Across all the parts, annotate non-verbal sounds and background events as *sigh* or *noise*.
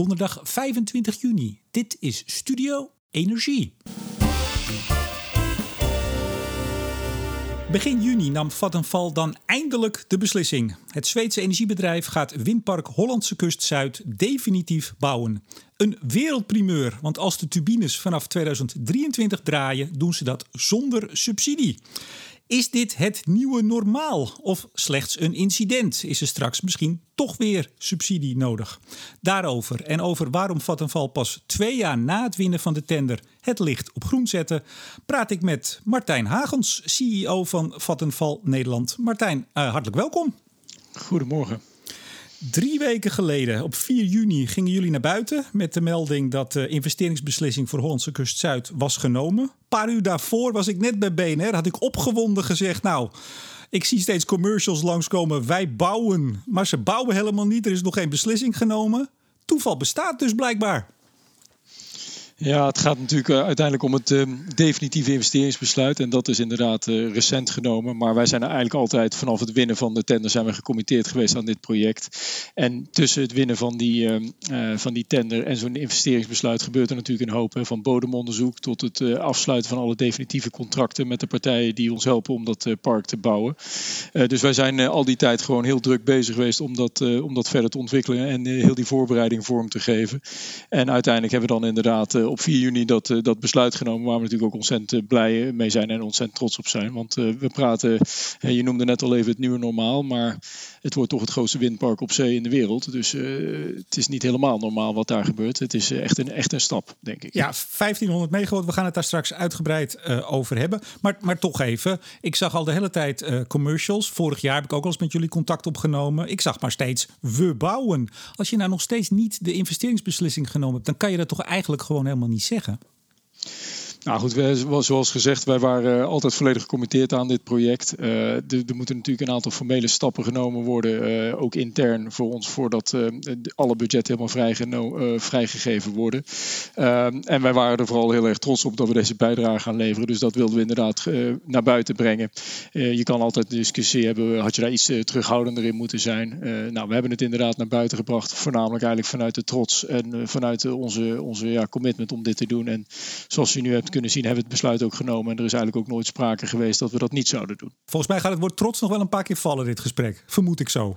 donderdag 25 juni. Dit is Studio Energie. Begin juni nam Vattenfall dan eindelijk de beslissing. Het Zweedse energiebedrijf gaat windpark Hollandse Kust Zuid definitief bouwen. Een wereldprimeur, want als de turbines vanaf 2023 draaien, doen ze dat zonder subsidie. Is dit het nieuwe normaal of slechts een incident? Is er straks misschien toch weer subsidie nodig? Daarover en over waarom Vattenfall pas twee jaar na het winnen van de tender het licht op groen zette, praat ik met Martijn Hagens, CEO van Vattenfall Nederland. Martijn, uh, hartelijk welkom. Goedemorgen. Drie weken geleden, op 4 juni, gingen jullie naar buiten met de melding dat de investeringsbeslissing voor Hollandse Kust Zuid was genomen. Een paar uur daarvoor was ik net bij BNR, had ik opgewonden gezegd, nou, ik zie steeds commercials langskomen, wij bouwen. Maar ze bouwen helemaal niet, er is nog geen beslissing genomen. Toeval bestaat dus blijkbaar. Ja, het gaat natuurlijk eh, uiteindelijk om het uh, definitieve investeringsbesluit. En dat is inderdaad uh, recent genomen. Maar wij zijn eigenlijk altijd vanaf het winnen van de tender zijn we gecommitteerd geweest aan dit project. En tussen het winnen van die, van die tender en zo'n investeringsbesluit gebeurt er natuurlijk een hoop. Van bodemonderzoek tot het afsluiten van alle definitieve contracten met de partijen die ons helpen om dat park te bouwen. dus wij zijn al die tijd gewoon heel druk bezig geweest om dat, om dat verder te ontwikkelen en heel die voorbereiding vorm te geven. En uiteindelijk hebben we dan inderdaad op 4 juni dat, uh, dat besluit genomen, waar we natuurlijk ook ontzettend eh, blij mee zijn en ontzettend trots op zijn. Want we praten, je noemde net al even het nieuwe normaal, maar het wordt toch het grootste windpark op zee in de wereld. Dus het is niet helemaal normaal wat daar gebeurt. Het is echt, een, echt een stap, denk ik. Ja, 1500 megawatt, we gaan het daar straks uitgebreid over hebben. Maar, maar toch even, ik zag al de hele tijd commercials. Vorig jaar heb ik ook al eens met jullie contact opgenomen. Ik zag maar steeds, we bouwen. Als je nou nog steeds niet de investeringsbeslissing genomen hebt, dan kan je dat toch eigenlijk gewoon helemaal niet zeggen? Nou goed, zoals gezegd, wij waren altijd volledig gecommitteerd aan dit project. Uh, er, moeten natuurlijk een aantal formele stappen genomen worden, uh, ook intern voor ons, voordat uh, alle budgetten helemaal vrijgegeven worden. en wij waren er vooral heel erg trots op dat we deze bijdrage gaan leveren. Dus dat wilden we inderdaad naar buiten brengen. je kan altijd discussie hebben, had je daar iets terughoudender in moeten zijn? nou, we hebben het inderdaad naar buiten gebracht, voornamelijk eigenlijk vanuit de trots en vanuit onze, onze ja, commitment om dit te doen. En zoals je nu hebt kunnen zien, hebben we het besluit ook genomen. En er is eigenlijk ook nooit sprake geweest dat we dat niet zouden doen. Volgens mij gaat het woord trots nog wel een paar keer vallen, dit gesprek. Vermoed ik zo.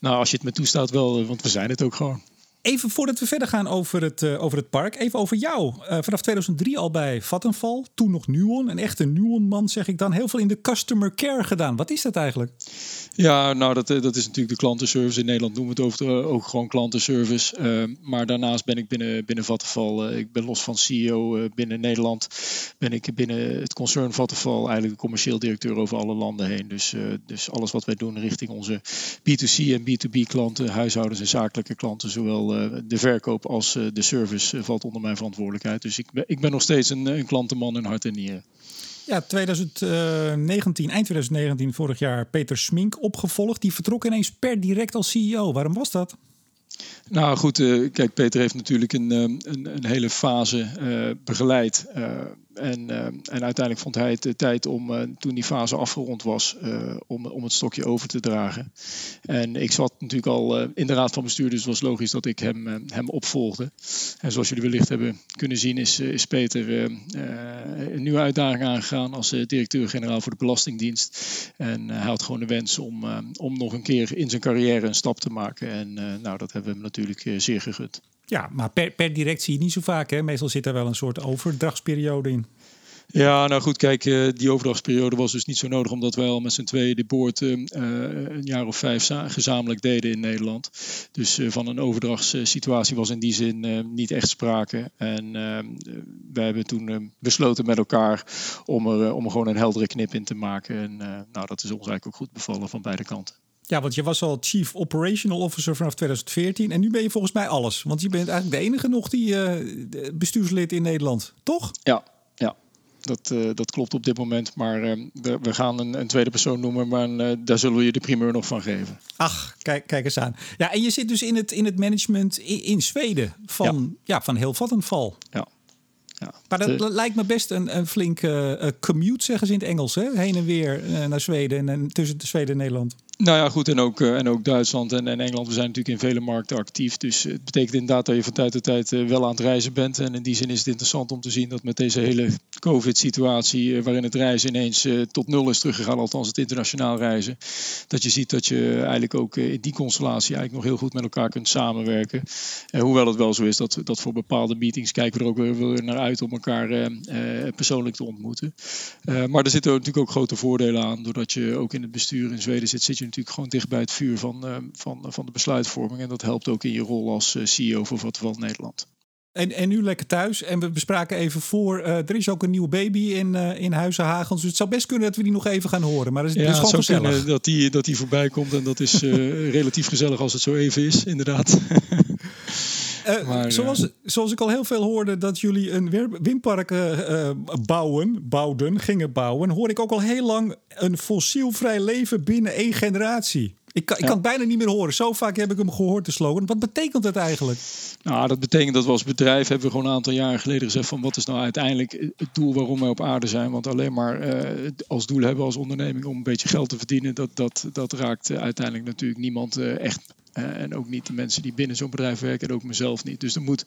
Nou, als je het me toestaat wel, eh, want we zijn het ook gewoon. Even voordat we verder gaan over het, uh, over het park, even over jou. Uh, vanaf 2003 al bij Vattenfall, toen nog Nuon. Een echte Nuon-man, zeg ik dan. Heel veel in de customer care gedaan. Wat is dat eigenlijk? Ja, nou, dat, dat is natuurlijk de klantenservice. In Nederland noemen we het over, ook gewoon klantenservice. Uh, maar daarnaast ben ik binnen, binnen Vattenfall, ik ben los van CEO binnen Nederland, ben ik binnen het concern Vattenfall eigenlijk de commercieel directeur over alle landen heen. Dus, dus alles wat wij doen richting onze B2C en B2B klanten, huishoudens en zakelijke klanten, zowel eh, de verkoop als eh, de service eh, valt onder mijn verantwoordelijkheid. Dus ik ben, ik ben nog steeds een, een klantenman in hart en nieren. Ja, 2019, eind 2019, vorig jaar, Peter Smink opgevolgd. Die vertrok ineens per direct als CEO. Waarom was dat? Nou goed, kijk, Peter heeft natuurlijk een, een, een hele fase begeleid. Uh, en uiteindelijk vond hij het de tijd om, uh, toen die fase afgerond was, uh, om, om het stokje over te dragen. En ik zat natuurlijk al in de raad van bestuur, dus het was logisch dat ik hem, hem opvolgde. En zoals jullie wellicht hebben kunnen zien, is, is Peter een nieuwe uitdaging aangegaan als directeur-generaal voor de Belastingdienst. En hij had gewoon de wens om, om nog een keer in zijn carrière een stap te maken. En nou, dat hebben we hem natuurlijk zeer gegund. Ja, maar per, per direct zie je niet zo vaak. Hè? Meestal zit er wel een soort overdrachtsperiode in. Ja, nou goed, kijk, eh, die overdrachtsperiode was dus niet zo nodig, omdat wij al met z'n tweeën de boord uh, een jaar of vijf gezamenlijk deden in Nederland. Dus van een overdrachtssituatie was in die zin niet echt sprake. En wij hebben toen besloten met elkaar om er, om gewoon een heldere knip in te maken. En nou, dat is ons eigenlijk ook goed bevallen van beide kanten. Ja, want je was al Chief Operational Officer vanaf 2014 en nu ben je volgens mij alles. Want je bent eigenlijk de enige nog die uh, bestuurslid in Nederland, toch? Ja, ja. Dat, uh, dat klopt op dit moment. Maar uh, we, gaan een, een, tweede persoon noemen, maar daar zullen we je de primeur nog van geven. Ach, kijk, kijk eens aan. Ja, en je zit dus in het, in het management in, in Zweden van, ja. ja van heel. Ja. Ja, maar dat, lijkt me best een, een flinke uh, commute, zeggen ze in het Engels. Hè? Heen en weer uh, naar Zweden en, en tussen Zweden en Nederland. Nou ja, goed. En ook, uh, en ook Duitsland en, en, Engeland. We zijn natuurlijk in vele markten actief. Dus het betekent inderdaad dat je van tijd tot tijd uh, wel aan het reizen bent. En in die zin is het interessant om te zien dat met deze hele COVID-situatie, uh, waarin het reizen ineens tot nul is teruggegaan, althans het internationaal reizen, dat je ziet dat je eigenlijk ook in die constellatie eigenlijk nog heel goed met elkaar kunt samenwerken. hoewel het wel zo is dat, dat voor bepaalde meetings kijken we er ook weer naar uit om elkaar persoonlijk te ontmoeten. maar er zitten natuurlijk ook grote voordelen aan, doordat je ook in het bestuur in Zweden zit, zit je natuurlijk gewoon dicht bij het vuur van, uh, van, van de besluitvorming. En dat helpt ook in je rol als uh, CEO voor Vattenfall Nederland. En, en nu lekker thuis. En we bespraken even voor. Uh, er is ook een nieuwe baby in, uh, in Huizenhagens. Dus het zou best kunnen dat we die nog even gaan horen. Maar het is, ja, het is gewoon het gezellig. dat die, dat die voorbij komt. En dat is uh, *laughs* relatief gezellig als het zo even is, inderdaad. Uh, maar, zoals, zoals ik al heel veel hoorde dat jullie een windpark uh, bouwen, bouwden, gingen bouwen, hoor ik ook al heel lang een fossielvrij leven binnen één generatie. Ik, kan, ik kan het bijna niet meer horen. Zo vaak heb ik hem gehoord, de slogan. Wat betekent dat eigenlijk? Nou, dat betekent dat we als bedrijf hebben we gewoon een aantal jaren geleden gezegd van wat is nou uiteindelijk het doel waarom wij op aarde zijn. Want alleen maar uh, als doel hebben als onderneming om een beetje geld te verdienen, dat, dat, dat raakt uiteindelijk natuurlijk niemand uh, echt en ook niet de mensen die binnen zo'n bedrijf werken en ook mezelf niet. Dus er moet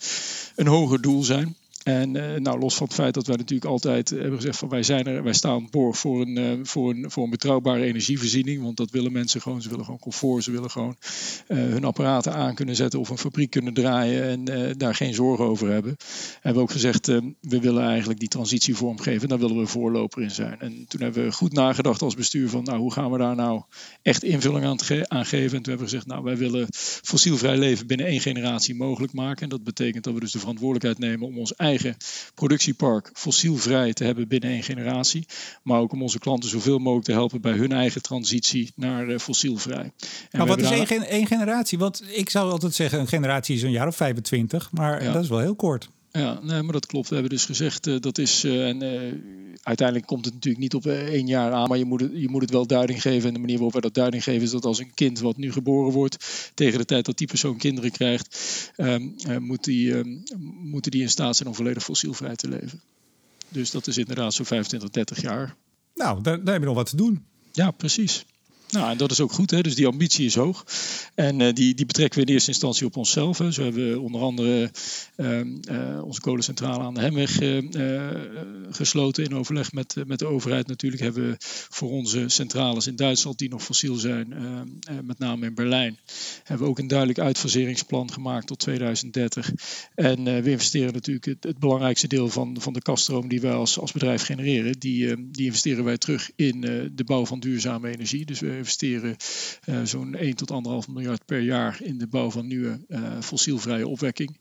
een hoger doel zijn. En uh, nou, los van het feit dat wij natuurlijk altijd hebben gezegd van wij, zijn er, wij staan borg voor een, uh, voor, een, voor een betrouwbare energievoorziening. Want dat willen mensen gewoon. Ze willen gewoon comfort. Ze willen gewoon uh, hun apparaten aan kunnen zetten of een fabriek kunnen draaien en daar geen zorgen over hebben. En we hebben ook gezegd we willen eigenlijk die transitie vormgeven. Daar willen we voorloper in zijn. En toen hebben we goed nagedacht als bestuur van nou, hoe gaan we daar nou echt invulling aan, aan geven. En toen hebben we gezegd nou wij willen fossielvrij leven binnen één generatie mogelijk maken. En dat betekent dat we dus de verantwoordelijkheid nemen om ons eigen eigen productiepark fossielvrij te hebben binnen één generatie. Maar ook om onze klanten zoveel mogelijk te helpen bij hun eigen transitie naar uh, fossielvrij. En maar wat is één, één generatie? Want ik zou altijd zeggen, een generatie is een jaar of 25, maar ja. dat is wel heel kort. Ja, nee, maar dat klopt. We hebben dus gezegd uh, dat is. Uh, en, uh, uiteindelijk komt het natuurlijk niet op één jaar aan, maar je moet, het, je moet het wel duiding geven. En de manier waarop we dat duiding geven is dat als een kind wat nu geboren wordt, tegen de tijd dat die persoon kinderen krijgt, um, moet die, um, moeten die in staat zijn om volledig fossielvrij te leven. Dus dat is inderdaad zo'n 25, 30 jaar. Nou, daar, daar heb je nog wat te doen. Ja, precies. Nou, en dat is ook goed, hè? dus die ambitie is hoog. En uh, die, die betrekken we in eerste instantie op onszelf. Zo hebben we onder andere uh, uh, onze kolencentrale aan de Hemweg gesloten in overleg met, met de overheid. Natuurlijk hebben we voor onze centrales in Duitsland, die nog fossiel zijn, met name in Berlijn, hebben we ook een duidelijk uitfaseringsplan gemaakt tot 2030. En we investeren natuurlijk het, belangrijkste deel van, van de kaststroom die wij als, als bedrijf genereren, die, die investeren wij terug in de bouw van duurzame energie. Dus we investeren uh, zo'n 1 tot 1,5 miljard per jaar in de bouw van nieuwe uh, fossielvrije opwekking.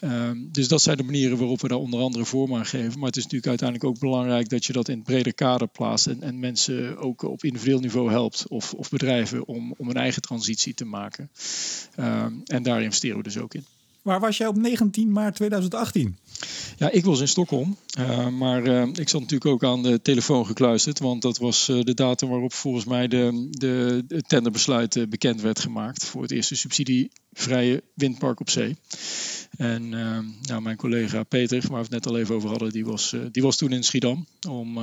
Um, dus dat zijn de manieren waarop we daar onder andere vorm aan geven. Maar het is natuurlijk uiteindelijk ook belangrijk dat je dat in het brede kader plaatst en, en mensen ook op individueel niveau helpt of, of bedrijven om, om een eigen transitie te maken. Um, en daar investeren we dus ook in. Waar was jij op 19 maart 2018? Ja, ik was in Stockholm. Uh, maar uh, ik zat natuurlijk ook aan de telefoon gekluisterd. Want dat was uh, de datum waarop volgens mij de, de, de tenderbesluit bekend werd gemaakt. Voor het eerste subsidievrije windpark op zee. En nou, mijn collega Peter, waar we het net al even over hadden, die was, die was toen in Schiedam. Om,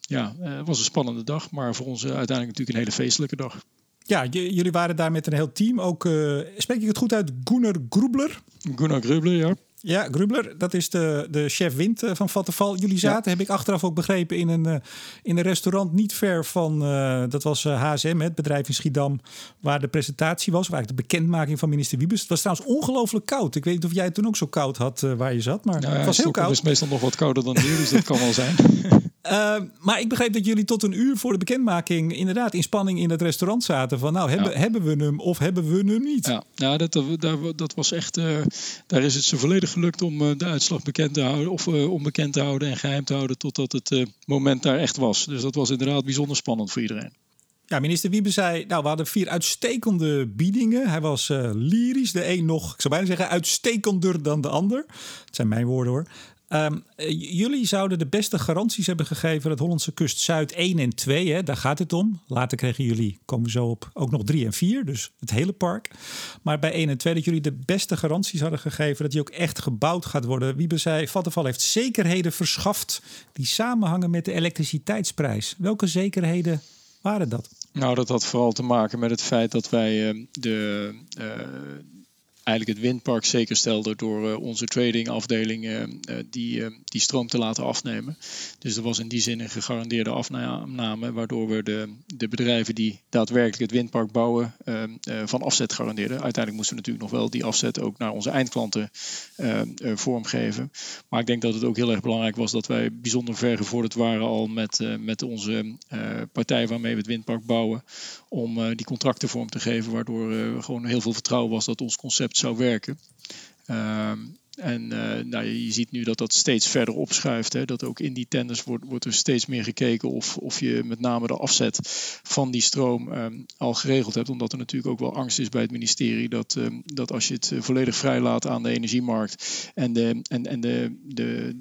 ja, het was een spannende dag. Maar voor ons uiteindelijk natuurlijk een hele feestelijke dag. Ja, jullie waren daar met een heel team. Ook, uh, spreek ik het goed uit, Gunnar Grubler? Gunnar Grubler, ja. Ja, Grubler, dat is de, de chef wind van Vattenfall. Jullie zaten, ja. heb ik achteraf ook begrepen, in een, uh, in een restaurant niet ver van, uh, dat was HSM, het bedrijf in Schiedam, waar de presentatie was, waar de bekendmaking van minister Wiebes. Het was trouwens ongelooflijk koud. Ik weet niet of jij het toen ook zo koud had waar je zat, maar nou, het was heel koud. Het is meestal nog wat kouder dan hier, dus dat kan wel zijn. *laughs* Uh, maar ik begreep dat jullie tot een uur voor de bekendmaking inderdaad in spanning in het restaurant zaten. Van nou, hebben, ja. hebben we hem of hebben we hem niet? Ja, nou, dat, dat, dat was echt. Uh, daar is het ze volledig gelukt om uh, de uitslag bekend te houden. Of onbekend te houden en geheim te houden totdat het moment daar echt was. Dus dat was inderdaad bijzonder spannend voor iedereen. Ja, minister Wiebe zei, nou, we hadden vier uitstekende biedingen. Hij was uh, lyrisch, de een nog, ik zou bijna zeggen, uitstekender dan de ander. Dat zijn mijn woorden hoor. Um, jullie zouden de beste garanties hebben gegeven het Hollandse kust Zuid 1 en 2. Hè? Daar gaat het om. Later kregen jullie, komen we zo op, ook nog 3 en 4. Dus het hele park. Maar bij 1 en 2 dat jullie de beste garanties hadden gegeven dat die ook echt gebouwd gaat worden. Wiebe zei, Vattenfall heeft zekerheden verschaft die samenhangen met de elektriciteitsprijs. Welke zekerheden waren dat? Nou, dat had vooral te maken met het feit dat wij de, eigenlijk het windpark zeker stelde door uh, onze tradingafdeling uh, die, die stroom te laten afnemen. Dus er was in die zin een gegarandeerde afname, waardoor we de, de bedrijven die daadwerkelijk het windpark bouwen van afzet garandeerden. Uiteindelijk moesten we natuurlijk nog wel die afzet ook naar onze eindklanten vormgeven. Maar ik denk dat het ook heel erg belangrijk was dat wij bijzonder vergevorderd waren al met, met onze partij waarmee we het windpark bouwen. Om die contracten vorm te geven, waardoor gewoon heel veel vertrouwen was dat ons concept zou werken. Ehm, en uh, nou, je ziet nu dat dat steeds verder opschuift. Hè? Dat ook in die tenders wordt, wordt er steeds meer gekeken of, of je met name de afzet van die stroom um, al geregeld hebt. Omdat er natuurlijk ook wel angst is bij het ministerie dat, um, dat als je het eh, volledig vrijlaat aan de energiemarkt en de, en, en de, de,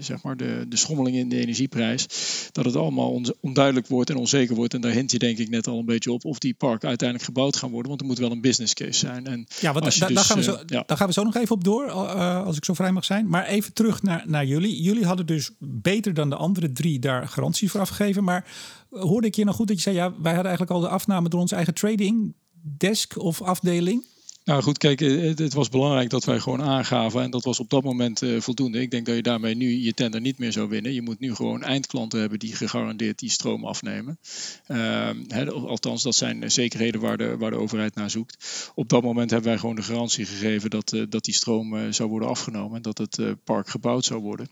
zeg maar de, de schommeling in de energieprijs, dat het allemaal onduidelijk wordt en onzeker wordt. En daar hint je denk ik net al een beetje op of die parken uiteindelijk gebouwd gaan worden, want er moet wel een business case zijn. En ja, want da, dus, daar, gaan we zo, uh, ja. daar gaan we zo nog even op door, uh, als ik zo vrij mag zijn. Maar even terug naar, naar jullie. Jullie hadden dus beter dan de andere drie daar garantie voor afgegeven. Maar hoorde ik je nog goed dat je zei, ja, wij hadden eigenlijk al de afname door onze eigen trading desk of afdeling? Nou goed, kijk, eh, het, was belangrijk dat wij gewoon aangaven en dat was op dat moment uh, voldoende. Ik denk dat je daarmee nu je tender niet meer zou winnen. Je moet nu gewoon eindklanten hebben die gegarandeerd die stroom afnemen. Uh, althans, dat zijn zekerheden waar de, waar de overheid naar zoekt. Op dat moment hebben wij gewoon de garantie gegeven dat, dat die stroom zou worden afgenomen en dat het park gebouwd zou worden.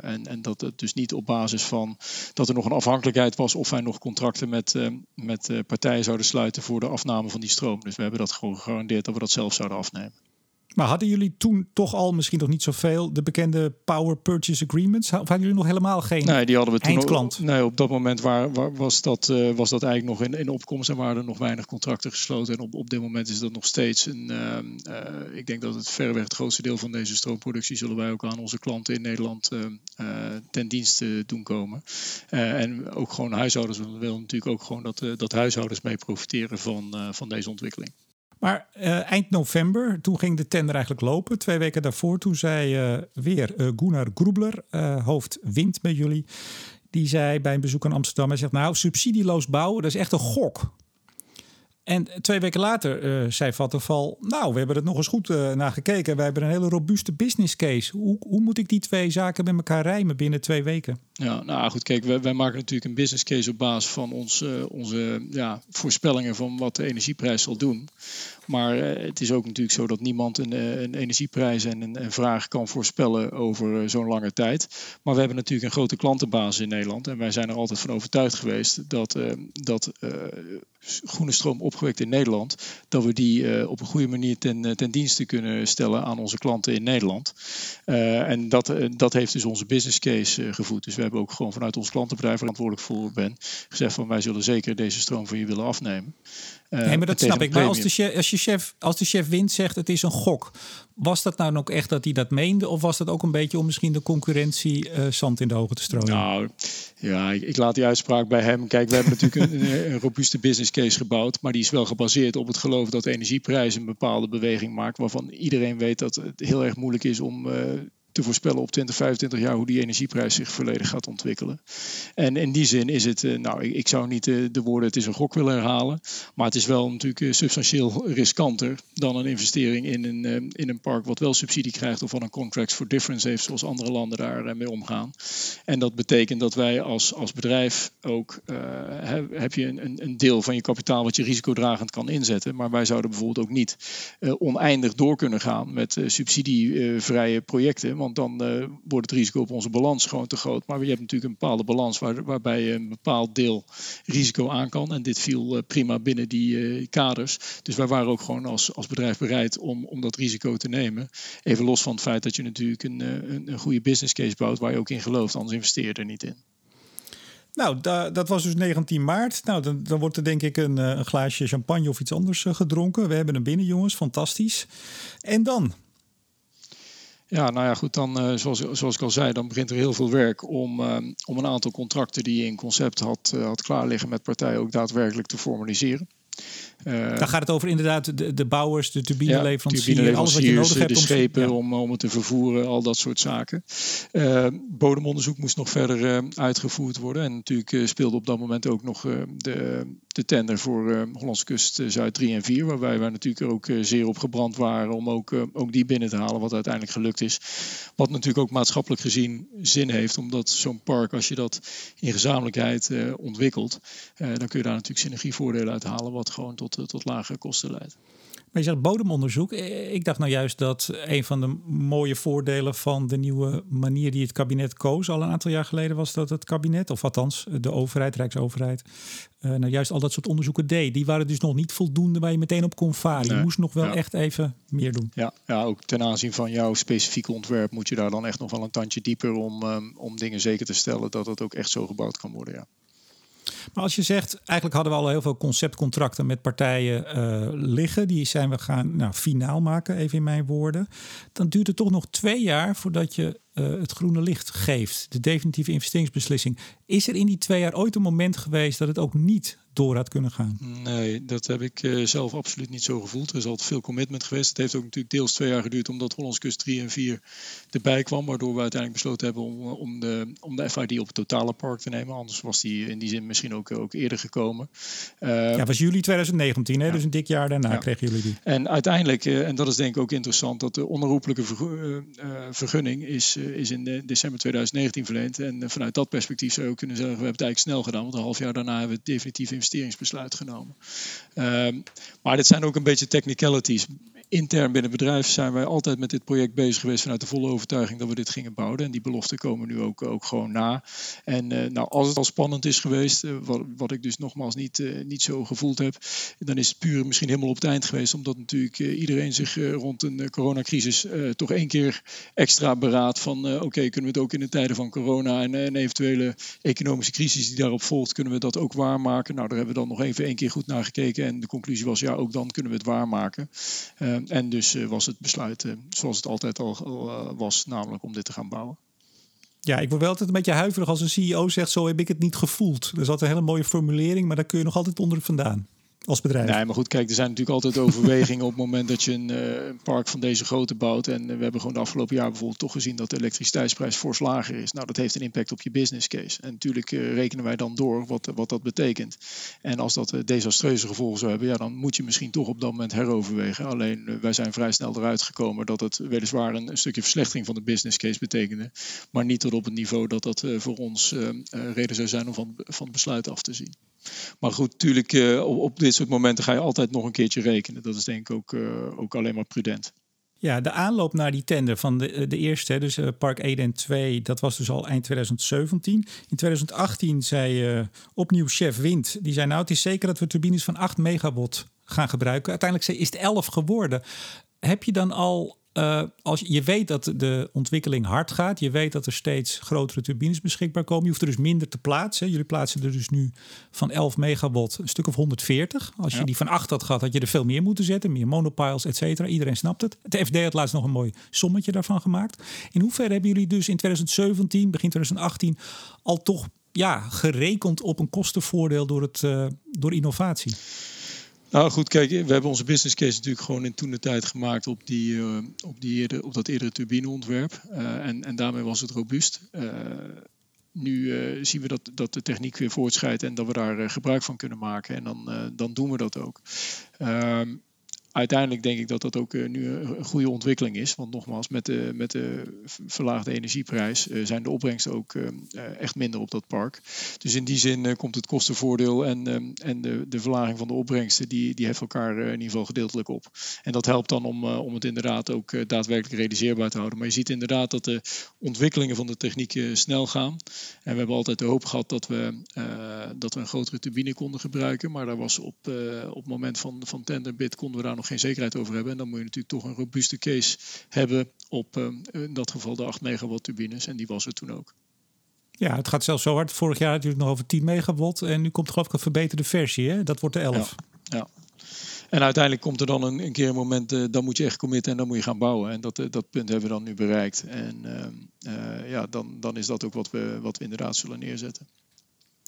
en, en dat het dus niet op basis van dat er nog een afhankelijkheid was of wij nog contracten met, met partijen zouden sluiten voor de afname van die stroom. Dus we hebben dat gewoon gegarandeerd dat we dat zelf zouden afnemen. Maar hadden jullie toen toch al, misschien nog niet zoveel, de bekende Power Purchase Agreements? Of hadden jullie nog helemaal geen nee, die hadden we toen eindklant? nee, op dat moment waar, was, dat, uh, was dat eigenlijk nog in, in opkomst en waren er nog weinig contracten gesloten. En op, op dit moment is dat nog steeds een. Uh, uh, ik denk dat het verreweg het grootste deel van deze stroomproductie zullen wij ook aan onze klanten in Nederland ten dienste doen komen. en ook gewoon huishoudens willen natuurlijk ook gewoon dat, dat huishoudens mee profiteren van, van deze ontwikkeling. Maar uh, eind november, toen ging de tender eigenlijk lopen. Twee weken daarvoor, toen zei uh, weer uh, Gunnar Grubler, hoofd wind bij jullie. Die zei bij een bezoek aan Amsterdam, hij zegt nou, subsidieloos bouwen, dat is echt een gok. En twee weken later uh, zei Vattenfall, nou, we hebben het nog eens goed uh, naar gekeken. Wij hebben een hele robuuste business case. Hoe, hoe moet ik die twee zaken met elkaar rijmen binnen twee weken? Ja, nou goed, kijk, wij, maken natuurlijk een business case op basis van ons, uh, onze ja, voorspellingen van wat de energieprijs zal doen. Maar het is ook natuurlijk zo dat niemand een, een energieprijs en een, vraag kan voorspellen over zo'n lange tijd. Maar we hebben natuurlijk een grote klantenbasis in Nederland. En wij zijn er altijd van overtuigd geweest dat, dat groene stroom opgewekt in Nederland, dat we die op een goede manier ten, eh, ten dienste kunnen stellen aan onze klanten in Nederland. En dat, dat heeft dus onze business case gevoed. Dus we hebben ook gewoon vanuit ons klantenbedrijf verantwoordelijk voor ben, gezegd van wij zullen zeker deze stroom van je willen afnemen. Nee, maar dat snap ik. Maar als de, chef, als, je chef, als de chef wint zegt het is een gok, was dat nou ook echt dat hij dat meende? Of was dat ook een beetje om misschien de concurrentie zand in de ogen te strooien? Nou, ja, ik, ik, laat die uitspraak bij hem. Kijk, we hebben natuurlijk een, *laughs* een, robuuste business case gebouwd. Maar die is wel gebaseerd op het geloof dat de energieprijs een bepaalde beweging maakt. Waarvan iedereen weet dat het heel erg moeilijk is om uh, te voorspellen op 20, 25 jaar hoe die energieprijs zich volledig gaat ontwikkelen. En in die zin is het, eh, nou, ik, zou niet eh, de woorden het is een gok willen herhalen, maar het is wel natuurlijk eh, substantieel riskanter dan een investering in een, in een park wat wel subsidie krijgt of van een contract for difference heeft, zoals andere landen daar mee omgaan. En dat betekent dat wij als, als bedrijf ook, heb je een, een deel van je kapitaal wat je risicodragend kan inzetten, maar wij zouden bijvoorbeeld ook niet oneindig door kunnen gaan met subsidievrije projecten want dan uh, wordt het risico op onze balans gewoon te groot. Maar je hebt natuurlijk een bepaalde balans waar, waarbij je een bepaald deel risico aan kan. En dit viel uh, prima binnen die uh, kaders. Dus wij waren ook gewoon als, als bedrijf bereid om, om dat risico te nemen. Even los van het feit dat je natuurlijk een, een, een goede business case bouwt waar je ook in gelooft, anders investeer je er niet in. Nou, da, dat was dus 19 maart. Nou, dan, dan wordt er denk ik een, een glaasje champagne of iets anders gedronken. We hebben hem binnen, jongens. Fantastisch. En dan? Ja, nou ja, goed, dan uh, zoals, zoals ik al zei, dan begint er heel veel werk om, uh, om een aantal contracten die je in concept had, uh, had klaar liggen met partijen ook daadwerkelijk te formaliseren. Daar gaat het over inderdaad de, de bouwers, de turbineleveranciers, ja, alles wat je nodig hebt. De schepen om, om het te vervoeren, al dat soort zaken. bodemonderzoek moest nog verder uitgevoerd worden. En natuurlijk speelde op dat moment ook nog de, de tender voor Hollandse Kust Zuid 3 en 4. Waarbij wij natuurlijk ook zeer op gebrand waren om ook, ook die binnen te halen. Wat uiteindelijk gelukt is. Wat natuurlijk ook maatschappelijk gezien zin heeft. Omdat zo'n park, als je dat in gezamenlijkheid ontwikkelt. dan kun je daar natuurlijk synergievoordelen uit halen. Wat gewoon tot, tot lage kosten leidt. Maar je zegt bodemonderzoek. Ik dacht nou juist dat een van de mooie voordelen van de nieuwe manier die het kabinet koos al een aantal jaar geleden was dat het kabinet, of althans de overheid, Rijksoverheid, uh, nou juist al dat soort onderzoeken deed. Die waren dus nog niet voldoende waar je meteen op kon varen. Je moest nog wel echt even meer doen. Ja, ja, ook ten aanzien van jouw specifieke ontwerp moet je daar dan echt nog wel een tandje dieper om, um, om dingen zeker te stellen dat het ook echt zo gebouwd kan worden. Ja. Maar als je zegt, eigenlijk hadden we al heel veel conceptcontracten met partijen uh, liggen. Die zijn we gaan nou, finaal maken, even in mijn woorden. Dan duurt het toch nog twee jaar voordat je uh, het groene licht geeft. De definitieve investeringsbeslissing. Is er in die twee jaar ooit een moment geweest dat het ook niet door had kunnen gaan? Nee, dat heb ik uh, zelf absoluut niet zo gevoeld. Er is altijd veel commitment geweest. Het heeft ook natuurlijk deels twee jaar geduurd omdat Hollands Kust 3 en 4 erbij kwam. Waardoor we uiteindelijk besloten hebben om, om, de, om de FID op het totale park te nemen. Anders was die in die zin misschien ook, ook eerder gekomen. Uh, ja, was juli 2019, hè? Ja. dus een dik jaar daarna ja. kregen jullie die. En uiteindelijk, uh, en dat is denk ik ook interessant, dat de onherroepelijke vergunning is is in december 2019 verleend. En vanuit dat perspectief zou je ook kunnen zeggen, we hebben het eigenlijk snel gedaan. Want een half jaar daarna hebben we het definitief investeringsbesluit genomen. Um, maar dit zijn ook een beetje technicalities intern binnen het bedrijf zijn wij altijd met dit project bezig geweest vanuit de volle overtuiging dat we dit gingen bouwen. En die beloften komen nu ook, ook gewoon na. En uh, nou, als het al spannend is geweest, uh, wat, wat, ik dus nogmaals niet, uh, niet zo gevoeld heb, dan is het puur misschien helemaal op het eind geweest. Omdat natuurlijk iedereen zich rond een coronacrisis toch één keer extra beraadt van oké, kunnen we het ook in de tijden van corona en een eventuele economische crisis die daarop volgt, kunnen we dat ook waarmaken? Nou, daar hebben we dan nog even één keer goed naar gekeken. En de conclusie was ja, ook dan kunnen we het waarmaken. Ehm, en dus eh, was het besluit eh, zoals het altijd al eh, was, namelijk om dit te gaan bouwen. Ja, ik word wel altijd een beetje huiverig als een CEO zegt: Zo heb ik het niet gevoeld. Dat is een hele mooie formulering, maar daar kun je nog altijd onder vandaan als bedrijf. Nee, maar goed, kijk, er zijn natuurlijk altijd overwegingen *laughs* op het moment dat je een, uh, een, park van deze grootte bouwt. En we hebben gewoon de afgelopen jaar bijvoorbeeld toch gezien dat de elektriciteitsprijs fors lager is. Nou, dat heeft een impact op je business case. En natuurlijk uh, rekenen wij dan door wat, wat dat betekent. En als dat uh, desastreuze gevolgen zou hebben, ja, dan moet je misschien toch op dat moment heroverwegen. Alleen wij zijn vrij snel eruit gekomen dat het weliswaar een, een, stukje verslechtering van de business case betekende. Maar niet tot op het niveau dat dat voor ons reden zou zijn om van, van het besluit af te zien. Maar goed, natuurlijk, uh, op, dit soort momenten ga je altijd nog een keertje rekenen. Dat is denk ik ook, uh, ook alleen maar prudent. Ja, de aanloop naar die tender van de, de eerste, dus uh, Park 1 en 2, dat was dus al eind 2017. In 2018 zei opnieuw chef Wind, die zei nou het is zeker dat we turbines van 8 megawatt gaan gebruiken. Uiteindelijk is het 11 geworden. Heb je dan al uh, als je, weet dat de ontwikkeling hard gaat, je weet dat er steeds grotere turbines beschikbaar komen. Je hoeft er dus minder te plaatsen. Jullie plaatsen er dus nu van 11 megawatt een stuk of 140. Als je die van 8 had gehad, had je er veel meer moeten zetten. Meer monopiles, et cetera. Iedereen snapt het. De FD had laatst nog een mooi sommetje daarvan gemaakt. In hoeverre hebben jullie dus in 2017, begin 2018, al toch ja, gerekend op een kostenvoordeel door, het, uh, door innovatie? Nou goed, kijk, we hebben onze business case natuurlijk gewoon in toen de tijd gemaakt op, die, uh, op, die op dat eerdere turbineontwerp. Uh, en, en daarmee was het robuust. Uh, nu zien we dat, dat de techniek weer voortschrijdt en dat we daar gebruik van kunnen maken. En dan, dan doen we dat ook. Ehm, uiteindelijk denk ik dat dat ook uh, nu een goede ontwikkeling is. Want nogmaals, met de, met de verlaagde energieprijs uh, zijn de opbrengsten ook uh, echt minder op dat park. Dus in die zin komt het kostenvoordeel en, en de, de verlaging van de opbrengsten, die, die heeft elkaar in ieder geval gedeeltelijk op. En dat helpt dan om, om het inderdaad ook daadwerkelijk realiseerbaar te houden. Maar je ziet inderdaad dat de ontwikkelingen van de techniek snel gaan. En we hebben altijd de hoop gehad dat we, dat we een grotere turbine konden gebruiken. Maar daar was op, op het moment van, van tenderbid konden we daar nog geen zekerheid over hebben. En dan moet je natuurlijk toch een robuuste case hebben op uh, in dat geval de 8 megawatt turbines. En die was er toen ook. Ja, het gaat zelfs zo hard. Vorig jaar had je het nog over 10 megawatt. En nu komt geloof ik een verbeterde versie. Hè? Dat wordt de 11. Ja, ja. En uiteindelijk komt er dan een, een keer een moment, uh, dan moet je echt committen en dan moet je gaan bouwen. En dat, uh, dat punt hebben we dan nu bereikt. En uh, ja, dan, dan is dat ook wat we, wat we inderdaad zullen neerzetten.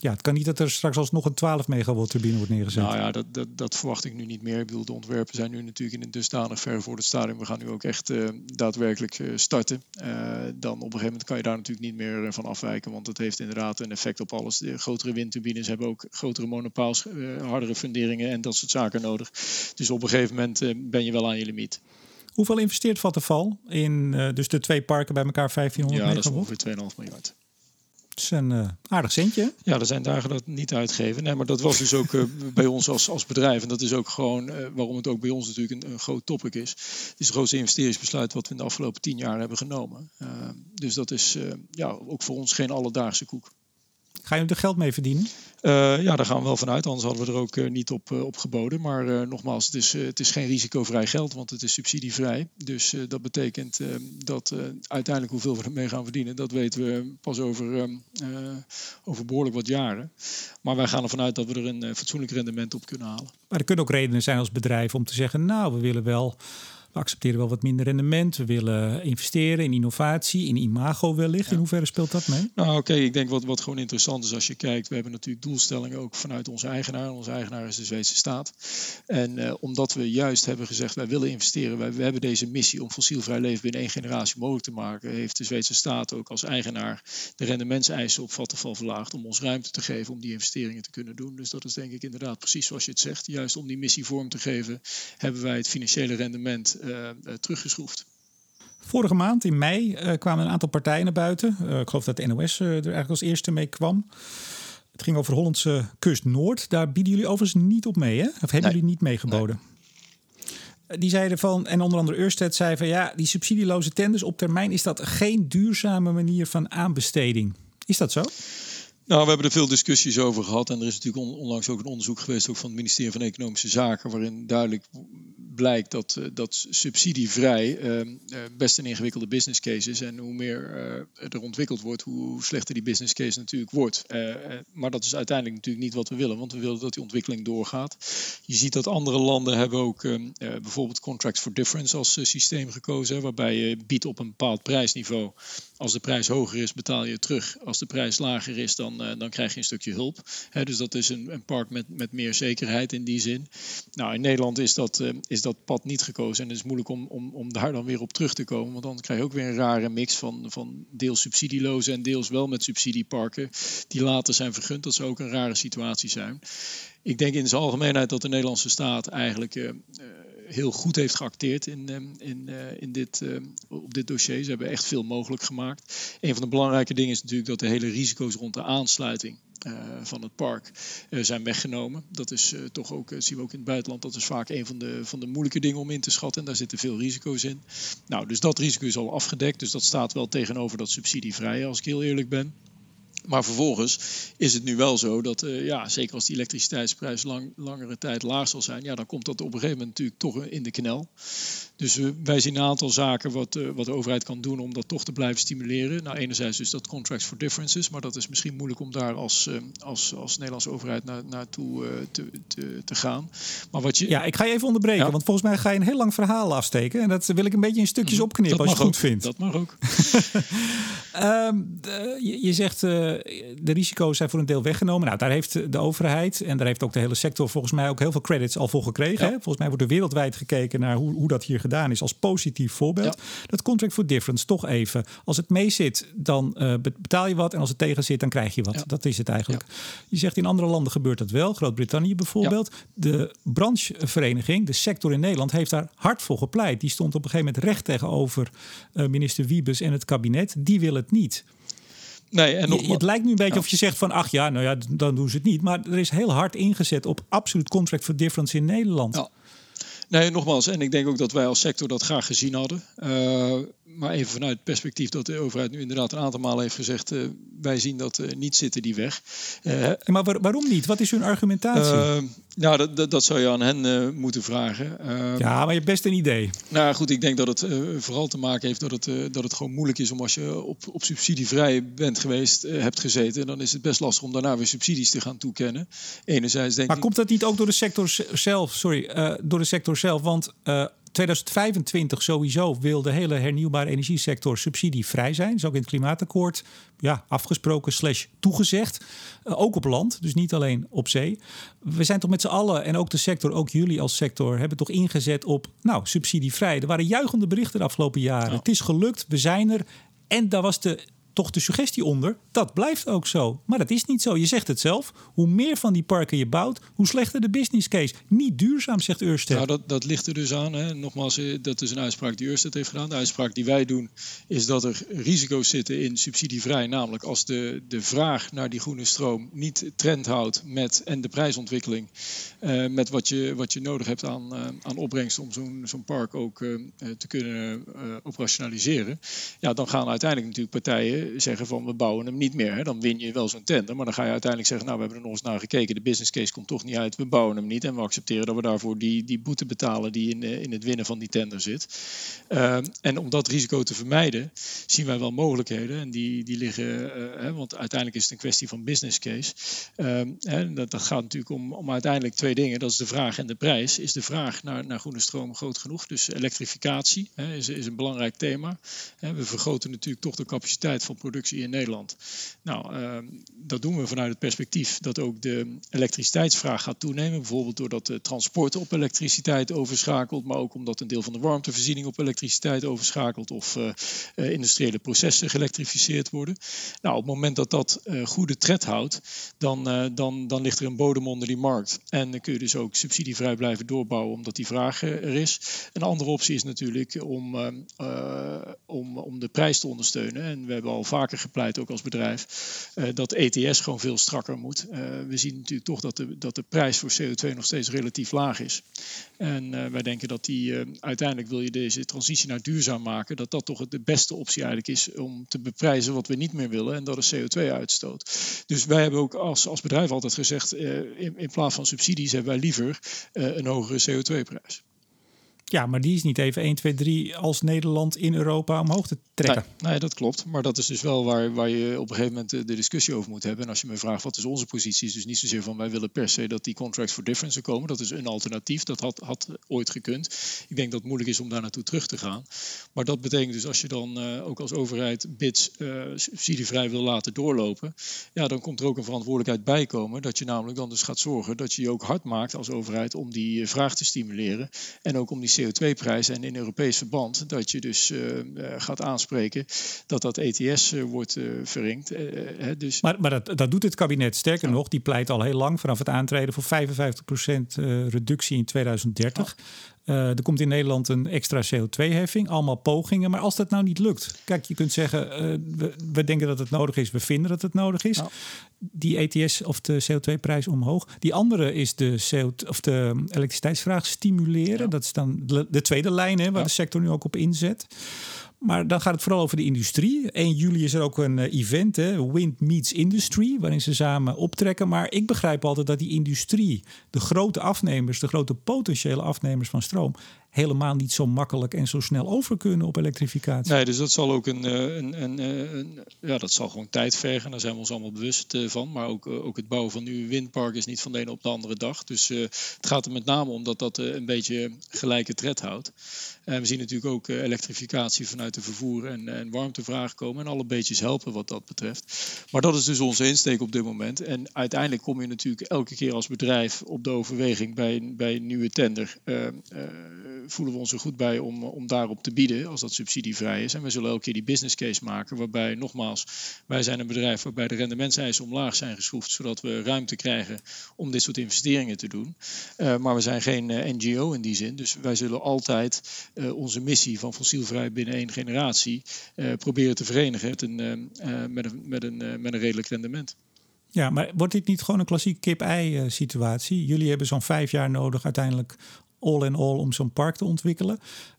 Ja, het kan niet dat er straks alsnog een 12 megawatt turbine wordt neergezet. Nou ja, dat, dat, dat, verwacht ik nu niet meer. Ik bedoel, de ontwerpen zijn nu natuurlijk in een dusdanig ver voor het stadium. We gaan nu ook echt uh, daadwerkelijk uh, starten. Uh, dan op een gegeven moment kan je daar natuurlijk niet meer van afwijken. Want het heeft inderdaad een effect op alles. De grotere windturbines hebben ook grotere monopaals, hardere funderingen en dat soort zaken nodig. Dus op een gegeven moment ben je wel aan je limiet. Hoeveel investeert Vattenfall in dus de twee parken bij elkaar 1500 ja, megawatt? Ja, dat is ongeveer 2,5 miljard. Is een uh, aardig centje. Ja, er zijn dagen dat niet uitgeven. Nee, maar dat was dus ook uh, *laughs* bij ons als, als bedrijf. En dat is ook gewoon uh, waarom het ook bij ons natuurlijk een, een, groot topic is. Het is het grootste investeringsbesluit wat we in de afgelopen tien jaar hebben genomen. dus dat is ja, ook voor ons geen alledaagse koek. Ga je er geld mee verdienen? Uh, ja, daar gaan we wel vanuit. Anders hadden we er ook uh, niet op, uh, op geboden. Maar nogmaals, het is, het is geen risicovrij geld, want het is subsidievrij. Dus dat betekent dat uiteindelijk hoeveel we ermee gaan verdienen, dat weten we pas over, over behoorlijk wat jaren. Maar wij gaan ervan uit dat we er een fatsoenlijk rendement op kunnen halen. Maar er kunnen ook redenen zijn als bedrijf om te zeggen, nou, we willen wel we accepteren wel wat minder rendement. We willen investeren in innovatie, in imago wellicht. In hoeverre speelt dat mee? Nou, oké, ik denk wat, wat gewoon interessant is als je kijkt. We hebben natuurlijk doelstellingen ook vanuit onze eigenaar. Onze eigenaar is de Zweedse staat. En uh, omdat we juist hebben gezegd, wij willen investeren. Wij, we hebben deze missie om fossielvrij leven binnen één generatie mogelijk te maken. Heeft de Zweedse staat ook als eigenaar de rendementseisen op Vattenfall verlaagd. Om ons ruimte te geven om die investeringen te kunnen doen. Dus dat is denk ik inderdaad precies zoals je het zegt. Juist om die missie vorm te geven, hebben wij het financiële rendement teruggeschroefd. Vorige maand in mei uh, kwamen een aantal partijen naar buiten. Uh, ik geloof dat de NOS er eigenlijk als eerste mee kwam. Het ging over Hollandse kust Noord. Daar bieden jullie overigens niet op mee, hè? Of hebben nee. jullie niet meegeboden? Nee. Die zeiden van, en onder andere Ørsted zei van ja, die subsidieloze tenders op termijn is dat geen duurzame manier van aanbesteding. Is dat zo? Nou, we hebben er veel discussies over gehad. En er is natuurlijk onlangs ook een onderzoek geweest ook van het ministerie van Economische Zaken. Waarin duidelijk blijkt dat, uh, dat subsidievrij uh, best een ingewikkelde business case is. En hoe meer er ontwikkeld wordt, hoe slechter die business case natuurlijk wordt. maar dat is uiteindelijk natuurlijk niet wat we willen. Want we willen dat die ontwikkeling doorgaat. Je ziet dat andere landen hebben ook bijvoorbeeld Contracts for Difference als systeem gekozen. Waarbij je biedt op een bepaald prijsniveau. Als de prijs hoger is, betaal je terug. Als de prijs lager is, dan, dan krijg je een stukje hulp. Dus dat is een, een park met, met meer zekerheid in die zin. Nou, in Nederland is dat, is dat pad niet gekozen. En het is moeilijk om, om, om daar dan weer op terug te komen. Want dan krijg je ook weer een rare mix van, van deels subsidieloze en deels wel met subsidieparken. Die later zijn vergund. Dat zou ook een rare situatie zijn. Ik denk in zijn algemeenheid dat de Nederlandse staat eigenlijk uh, heel goed heeft geacteerd in, in, uh, in dit, uh, op dit dossier. Ze hebben echt veel mogelijk gemaakt. Een van de belangrijke dingen is natuurlijk dat de hele risico's rond de aansluiting uh, van het park uh, zijn weggenomen. Dat is toch ook, zien we ook in het buitenland, dat is vaak een van de, van de moeilijke dingen om in te schatten. En daar zitten veel risico's in. Nou, dus dat risico is al afgedekt. Dus dat staat wel tegenover dat subsidievrije, als ik heel eerlijk ben. Maar vervolgens is het nu wel zo dat, uh, ja, zeker als die elektriciteitsprijs lang, langere tijd laag zal zijn, ja, dan komt dat op een gegeven moment natuurlijk toch in de knel. Dus uh, wij zien een aantal zaken wat, uh, wat de overheid kan doen om dat toch te blijven stimuleren. Nou, enerzijds dus dat Contracts for Differences, maar dat is misschien moeilijk om daar als, als, als Nederlandse overheid naar, naartoe te, te, te gaan. Maar wat je... Ja, ik ga je even onderbreken, ja. want volgens mij ga je een heel lang verhaal afsteken. En dat wil ik een beetje in stukjes opknippen als je het goed vindt. Dat mag ook. um, *laughs* de, je, je, zegt de risico's zijn voor een deel weggenomen. Nou, daar heeft de overheid en daar heeft ook de hele sector volgens mij ook heel veel credits al voor gekregen. Ja. Volgens mij wordt er wereldwijd gekeken naar hoe, hoe dat hier gedaan is als positief voorbeeld. Ja. Dat contract for difference, toch even. Als het mee zit, dan uh, betaal je wat. En als het tegen zit, dan krijg je wat. Ja. Dat is het eigenlijk. Je zegt in andere landen gebeurt dat wel. Groot-Brittannië bijvoorbeeld. De branchevereniging, de sector in Nederland, heeft daar hard voor gepleit. Die stond op een gegeven moment recht tegenover uh, minister Wiebes en het kabinet. Die wil het niet. Nee, en je, het lijkt nu een beetje ja. of je zegt van ach ja, nou ja, dan doen ze het niet. Maar er is heel hard ingezet op absoluut contract for difference in Nederland. Ja. Nee, nogmaals, en ik denk ook dat wij als sector dat graag gezien hadden. Uh, maar even vanuit het perspectief dat de overheid nu inderdaad een aantal malen heeft gezegd: uh, wij zien dat uh, niet zitten die weg. maar waar, waarom niet? Wat is hun argumentatie? nou, dat, dat, dat, zou je aan hen moeten vragen. ja, maar je hebt best een idee. Nou goed, ik denk dat het vooral te maken heeft dat het, dat het gewoon moeilijk is om als je op, op subsidievrij bent geweest, hebt gezeten, dan is het best lastig om daarna weer subsidies te gaan toekennen. Enerzijds denk maar ik, komt dat niet ook door de sector zelf? Sorry, door de sector zelf, want 2025 sowieso wil de hele hernieuwbare energiesector subsidievrij zijn. Dat is ook in het klimaatakkoord ja, afgesproken slash toegezegd. Uh, ook op land, dus niet alleen op zee. We zijn toch met z'n allen en ook de sector, ook jullie als sector, hebben toch ingezet op nou, subsidievrij. Er waren juichende berichten de afgelopen jaren. Het is gelukt, we zijn er. En daar was de toch de suggestie onder, dat blijft ook zo. Maar dat is niet zo. Je zegt het zelf. Hoe meer van die parken je bouwt, hoe slechter de business case. Niet duurzaam, zegt Ørsted. Nou, dat, dat ligt er dus aan. Hè. Nogmaals, eh, dat is een uitspraak die Ørsted heeft gedaan. De uitspraak die wij doen is dat er risico's zitten in subsidievrij. Namelijk als de, de vraag naar die groene stroom niet trend houdt met en de prijsontwikkeling. Uh, met wat je, wat je nodig hebt aan, uh, aan opbrengst om zo'n zo'n park ook te kunnen operationaliseren. Ja, dan gaan uiteindelijk natuurlijk partijen zeggen van we bouwen hem niet meer. Dan win je wel zo'n tender. Maar dan ga je uiteindelijk zeggen, nou we hebben er nog eens naar gekeken. De business case komt toch niet uit. We bouwen hem niet. En we accepteren dat we daarvoor die, die boete betalen die in, in het winnen van die tender zit. Uh, en om dat risico te vermijden, zien wij wel mogelijkheden. En die, die liggen, uh, hè, want uiteindelijk is het een kwestie van business case. Uh, hè, dat, gaat natuurlijk om, om uiteindelijk twee dingen. Dat is de vraag en de prijs. Is de vraag naar, naar groene stroom groot genoeg? Dus elektrificatie is, is een belangrijk thema. we vergroten natuurlijk toch de capaciteit van productie in Nederland. Nou, ehm, dat doen we vanuit het perspectief dat ook de elektriciteitsvraag gaat toenemen. Bijvoorbeeld doordat de transport op elektriciteit overschakelt, maar ook omdat een deel van de warmtevoorziening op elektriciteit overschakelt of uh, industriële processen geëlektrificeerd worden. Nou, op het moment dat dat uh, goede tred houdt, dan, dan, dan ligt er een bodem onder die markt. En dan kun je dus ook subsidievrij blijven doorbouwen omdat die vraag er is. Een andere optie is natuurlijk om, om, om de prijs te ondersteunen. En we hebben al vaker gepleit, ook als bedrijf, uh, dat ETS gewoon veel strakker moet. Uh, we zien natuurlijk toch dat de, dat de prijs voor CO2 nog steeds relatief laag is. En uh, wij denken dat die uiteindelijk wil je deze transitie naar duurzaam maken, dat dat toch de beste optie eigenlijk is om te beprijzen wat we niet meer willen en dat is CO2-uitstoot. Dus wij hebben ook als, als bedrijf altijd gezegd, in, in plaats van subsidies hebben wij liever een hogere CO2-prijs. Ja, maar die is niet even 1, 2, 3 als Nederland in Europa omhoog te trekken. Nee, dat klopt. Maar dat is dus wel waar, waar je op een gegeven moment de, discussie over moet hebben. En als je me vraagt wat is onze positie, is dus niet zozeer van wij willen per se dat die contracts for difference er komen. Dat is een alternatief. Dat had, had ooit gekund. Ik denk dat het moeilijk is om daar naartoe terug te gaan. Maar dat betekent dus als je dan uh, ook als overheid bids uh, subsidievrij wil laten doorlopen, ja, dan komt er ook een verantwoordelijkheid bij komen. Dat je namelijk dan dus gaat zorgen dat je je ook hard maakt als overheid om die vraag te stimuleren. En ook om die CO2-prijs en in Europees verband dat je dus uh, gaat aanspreken dat dat ETS uh, wordt verringd. dus... Maar, maar dat, dat doet het kabinet. Sterker nog, die pleit al heel lang vanaf het aantreden voor 55% reductie in 2030. Uh, er komt in Nederland een extra CO2-heffing, allemaal pogingen. Maar als dat nou niet lukt, kijk, je kunt zeggen: uh, we, we, denken dat het nodig is, we vinden dat het nodig is. Die ETS of de CO2-prijs omhoog. Die andere is de, CO of de elektriciteitsvraag stimuleren. Ja. Dat is dan de, tweede lijn hè, waar ja. de sector nu ook op inzet. Maar dan gaat het vooral over de industrie. 1 juli is er ook een uh, event, hè, Wind Meets Industry, waarin ze samen optrekken. Maar ik begrijp altijd dat die industrie, de grote afnemers, de grote potentiële afnemers van stroom, helemaal niet zo makkelijk en zo snel over kunnen op elektrificatie. Nee, dus dat zal ook een, een, een, een ja, dat zal gewoon tijd vergen. Daar zijn we ons allemaal bewust van. Maar ook, ook het bouwen van nieuwe windparken is niet van de ene op de andere dag. Dus het gaat er met name om dat dat een beetje gelijke tred houdt. En we zien natuurlijk ook elektrificatie vanuit de vervoer en, en warmtevraag komen. En alle beetjes helpen wat dat betreft. Maar dat is dus onze insteek op dit moment. En uiteindelijk kom je natuurlijk elke keer als bedrijf op de overweging bij, bij een nieuwe tender voelen we ons er goed bij om, om daarop te bieden als dat subsidievrij is. En we zullen elke keer die business case maken waarbij, nogmaals, wij zijn een bedrijf waarbij de rendementseisen omlaag zijn geschroefd, zodat we ruimte krijgen om dit soort investeringen te doen. Uh, maar we zijn geen eh, NGO in die zin, dus wij zullen altijd onze missie van fossielvrij binnen één generatie proberen te verenigen met een, met een, met een, met een redelijk rendement. Ja, maar wordt dit niet gewoon een klassiek kip-ei situatie? Jullie hebben zo'n vijf jaar nodig uiteindelijk all in all om zo'n park te ontwikkelen.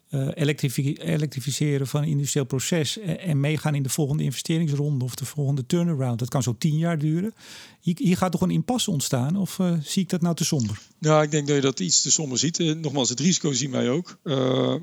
Uh, elektrificeren van een industrieel proces en meegaan in de volgende investeringsronde of de volgende turnaround. Dat kan zo tien jaar duren. Hier, gaat toch een impasse ontstaan of uh, zie ik dat nou te somber? Ja, ik denk dat je dat iets te somber ziet. Nogmaals, het risico zien wij ook.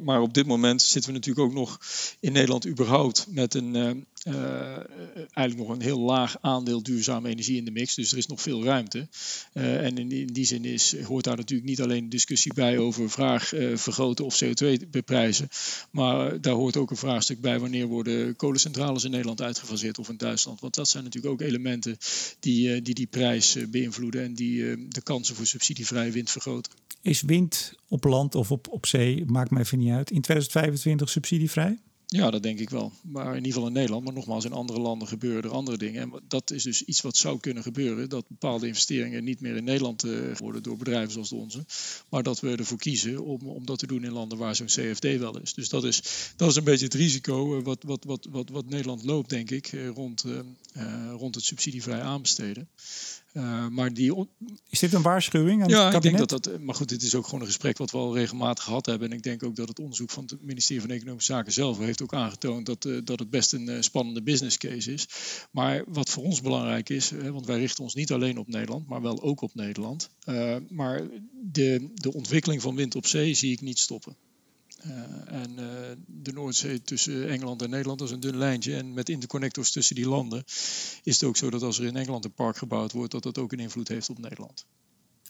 maar op dit moment zitten we natuurlijk ook nog in Nederland überhaupt met een, eigenlijk nog een heel laag aandeel duurzame energie in de mix. Dus er is nog veel ruimte. en in, die zin is, hoort daar natuurlijk niet alleen discussie bij over vraag vergroten of CO2 beprijzen. Maar daar hoort ook een vraagstuk bij wanneer worden kolencentrales in Nederland uitgefaseerd of in Duitsland. Want dat zijn natuurlijk ook elementen die die, die prijs beïnvloeden en die de kansen voor subsidievrije wind vergroten. Is wind op land of op, op zee, maakt mij even niet uit, in 2025 subsidievrij? Ja, dat denk ik wel. Maar in ieder geval in Nederland. Maar nogmaals, in andere landen gebeuren er andere dingen. En dat is dus iets wat zou kunnen gebeuren. Dat bepaalde investeringen niet meer in Nederland uh, worden door bedrijven zoals de onze. Maar dat we ervoor kiezen om, om dat te doen in landen waar zo'n CFD wel is. Dus dat is, dat is een beetje het risico uh, wat, wat, wat, wat, Nederland loopt, denk ik, uh, rond, rond het subsidievrij aanbesteden. Uh, maar die is dit een waarschuwing aan ja, het ik denk dat dat. Maar goed, dit is ook gewoon een gesprek wat we al regelmatig gehad hebben. En ik denk ook dat het onderzoek van het ministerie van Economische Zaken zelf heeft ook aangetoond dat, uh, dat het best een uh, spannende business case is. Maar wat voor ons belangrijk is, want wij richten ons niet alleen op Nederland, maar wel ook op Nederland. maar de, de ontwikkeling van wind op zee zie ik niet stoppen. Uh, en uh, de Noordzee tussen Engeland en Nederland is een dun lijntje. En met interconnectors tussen die landen is het ook zo dat als er in Engeland een park gebouwd wordt, dat dat ook een invloed heeft op Nederland.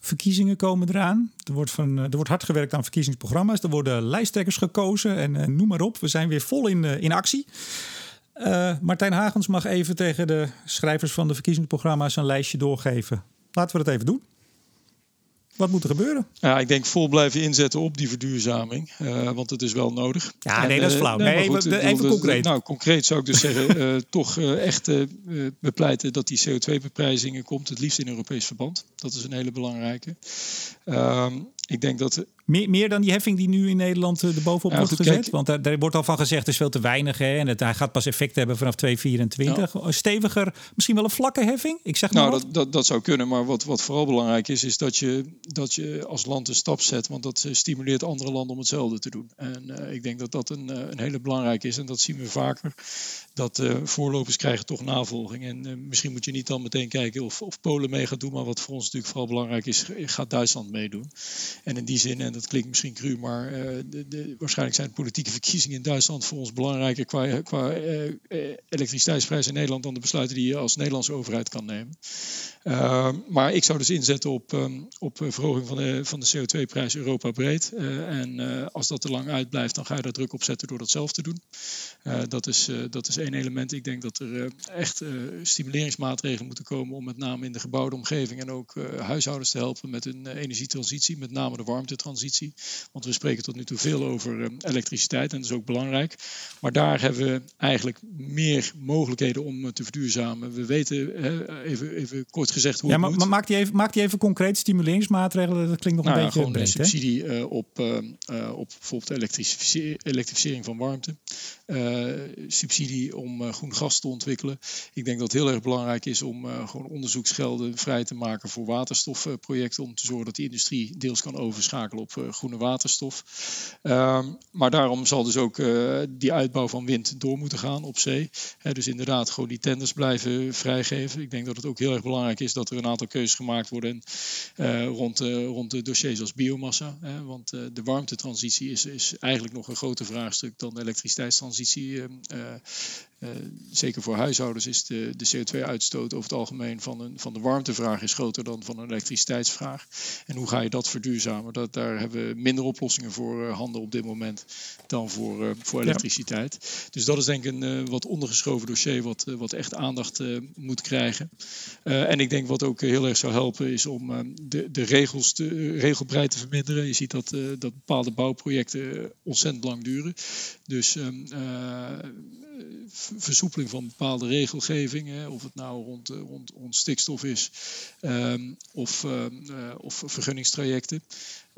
Verkiezingen komen eraan. Er wordt, van, er wordt hard gewerkt aan verkiezingsprogramma's. Er worden lijsttrekkers gekozen en noem maar op. We zijn weer vol in, in actie. Martijn Hagens mag even tegen de schrijvers van de verkiezingsprogramma's een lijstje doorgeven. Laten we dat even doen. Wat moet er gebeuren? Ja, ik denk vol blijven inzetten op die verduurzaming. Uh, want het is wel nodig. Ja, nee, dat is eh, flauw. Nee, goed, even concreet. Nou, concreet zou ik dus zeggen, uh, *laughs* toch echt bepleiten dat die CO2-beprijzing komt. Het liefst in Europees verband. Dat is een hele belangrijke. Ehm, ik denk dat meer, meer dan die heffing die nu in Nederland er bovenop wordt gezet? Want daar, daar, wordt al van gezegd, het is veel te weinig. Hè, en het, hij gaat pas effect hebben vanaf 2024. Ja. Steviger, misschien wel een vlakke heffing? Ik zeg nou, dat, dat, dat, zou kunnen. Maar wat, wat vooral belangrijk is, is dat je, dat je als land een stap zet. Want dat stimuleert andere landen om hetzelfde te doen. En uh, ik denk dat dat een, een hele belangrijke is. En dat zien we vaker. Dat uh, voorlopers krijgen toch navolging. En misschien moet je niet dan meteen kijken of, of Polen mee gaat doen. Maar wat voor ons natuurlijk vooral belangrijk is, gaat Duitsland meedoen. En in die zin, en dat klinkt misschien cru, maar uh, de, de, waarschijnlijk zijn politieke *laughs* verkiezingen in Duitsland voor ons belangrijker qua, qua uh, elektriciteitsprijs in Nederland dan de besluiten die je als Nederlandse overheid kan nemen. Uh, maar ik zou dus inzetten op, um, op verhoging van de, van de CO2-prijs Europa breed. en als dat te lang uitblijft, dan ga je daar druk op zetten door dat zelf te doen. dat, is, dat is één element. Ik denk dat er echt stimuleringsmaatregelen moeten komen om met name in de gebouwde omgeving en ook huishoudens te helpen met hun energietransitie, met name de warmtetransitie. Want we spreken tot nu toe veel over ehm, elektriciteit en dat is ook belangrijk. Maar daar hebben we eigenlijk meer mogelijkheden om eh, te verduurzamen. We weten, even, even kort gezegd, hoe ja, maar, maak die even, maak die even concreet stimuleringsmaatregelen. Dat klinkt nog een nou, beetje gewoon breed, een subsidie uh, op, uh, op bijvoorbeeld elektrificering, elektrificering van warmte. Uh, subsidie om groen gas te ontwikkelen. Ik denk dat het heel erg belangrijk is om gewoon onderzoeksgelden vrij te maken voor waterstofprojecten. Om te zorgen dat die industrie deels kan overschakelen op groen waterstof. Um, maar daarom zal dus ook uh, die uitbouw van wind door moeten gaan op zee. Dus inderdaad gewoon die tenders blijven vrijgeven. Ik denk dat het ook heel erg belangrijk is dat er een aantal keuzes gemaakt worden uh, rond, rond de dossiers als biomassa. Want de warmtetransitie is, is eigenlijk nog een groter vraagstuk dan de elektriciteitstransitie. Uh, zeker voor huishoudens is de, de CO2-uitstoot over het algemeen van, een, van de warmtevraag is groter dan van een elektriciteitsvraag. En hoe ga je dat verduurzamen? Dat, daar hebben we minder oplossingen voor uh, handen op dit moment dan voor, uh, voor elektriciteit. Ja. Dus dat is denk ik een wat ondergeschoven dossier wat, wat echt aandacht moet krijgen. en ik denk wat ook heel erg zou helpen is om de, de regels te, regelbreid te verminderen. Je ziet dat, dat bepaalde bouwprojecten ontzettend lang duren. Dus um, versoepeling van bepaalde regelgeving, of het nou rond, rond, rond stikstof is um, of, um, uh, of vergunningstrajecten.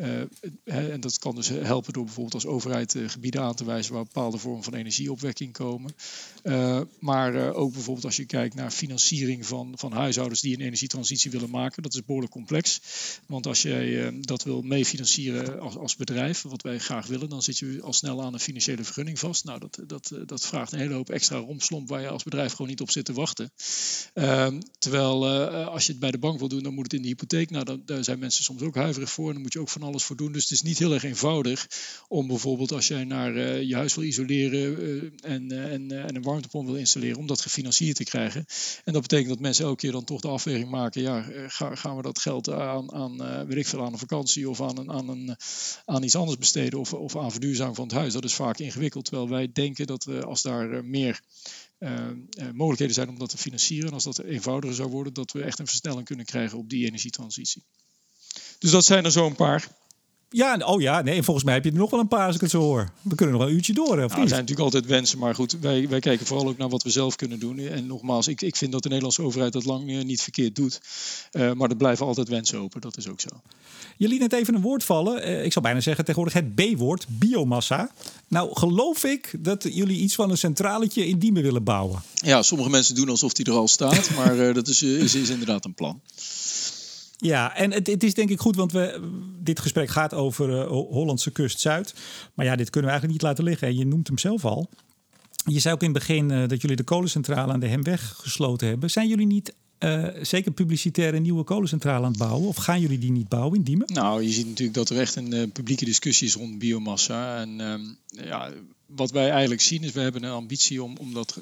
Uh, en dat kan dus helpen door bijvoorbeeld als overheid uh, gebieden aan te wijzen waar bepaalde vormen van energieopwekking komen. Uh, maar ook bijvoorbeeld als je kijkt naar financiering van, van huishoudens die een energietransitie willen maken. Dat is behoorlijk complex. Want als jij dat wil meefinancieren als, als bedrijf, wat wij graag willen, dan zit je al snel aan een financiële vergunning vast. Nou, dat, dat, dat vraagt een hele hoop extra romslomp waar je als bedrijf gewoon niet op zit te wachten. Ehm, terwijl als je het bij de bank wil doen, dan moet het in de hypotheek. Nou, dan, daar zijn mensen soms ook huiverig voor en dan moet je ook van alles doen. Dus het is niet heel erg eenvoudig om bijvoorbeeld als jij naar je huis wil isoleren en, en, en een warmtepomp wil installeren, om dat gefinancierd te krijgen. En dat betekent dat mensen elke keer dan toch de afweging maken, ja, gaan we dat geld aan, aan weet aan een vakantie of aan, aan, een, aan iets anders besteden of, of aan verduurzaming van het huis. Dat is vaak ingewikkeld. Terwijl wij denken dat als daar eh, meer mogelijkheden zijn om dat te financieren, en als dat eenvoudiger zou worden, dat we echt een versnelling kunnen krijgen op die energietransitie. Dus dat zijn er zo een paar. Ja, oh ja, nee, volgens mij heb je er nog wel een paar als ik het zo hoor. We kunnen nog wel een uurtje door. Of nou, er zijn natuurlijk altijd wensen, maar goed, wij, wij kijken vooral ook naar wat we zelf kunnen doen. En nogmaals, ik, ik vind dat de Nederlandse overheid dat lang eh, niet verkeerd doet. Uh, maar er blijven altijd wensen open, dat is ook zo. Je liet net even een woord vallen. Uh, ik zou bijna zeggen tegenwoordig het B-woord, biomassa. Nou, geloof ik dat jullie iets van een centraletje in Diemen willen bouwen. Ja, sommige mensen doen alsof die er al staat, *laughs* maar dat is, is, is inderdaad een plan. Ja, en het, het, is denk ik goed, want we, dit gesprek gaat over uh, Hollandse kust Zuid. Maar ja, dit kunnen we eigenlijk niet laten liggen. En je noemt hem zelf al. Je zei ook in het begin uh, dat jullie de kolencentrale aan de Hemweg gesloten hebben. Zijn jullie niet uh, zeker publicitaire nieuwe kolencentrale aan het bouwen? Of gaan jullie die niet bouwen in Diemen? Nou, je ziet natuurlijk dat er echt een publieke discussie is rond biomassa. En um, ja, wat wij eigenlijk zien is, we hebben een ambitie om, om dat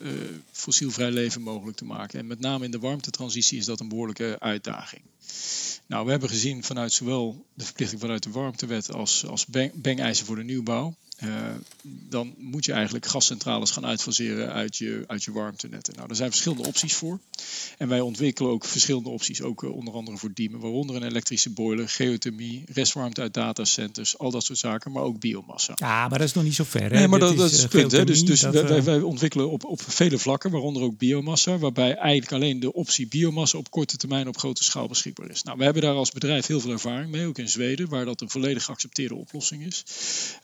fossielvrij leven mogelijk te maken. En met name in de warmtetransitie is dat een behoorlijke uitdaging. Nou, we hebben gezien vanuit zowel de verplichting vanuit de warmtewet als, als bang-eisen voor de nieuwbouw uh, dan moet je eigenlijk gascentrales gaan uitfaseren uit je, uit je warmtenetten. Nou, er zijn verschillende opties voor. En wij ontwikkelen ook verschillende opties, ook uh, onder andere voor Diemen, waaronder een elektrische boiler, geothermie, restwarmte uit datacenters, al dat soort zaken, maar ook biomassa. Ja, maar dat is nog niet zo ver. Hè? Nee, maar dat, dat, is het punt. Hè? Dus, dus wij, wij, wij, ontwikkelen op, op vele vlakken, waaronder ook biomassa, waarbij eigenlijk alleen de optie biomassa op korte termijn op grote schaal beschikbaar is. Nou, we hebben daar als bedrijf heel veel ervaring mee, ook in Zweden, waar dat een volledig geaccepteerde oplossing is.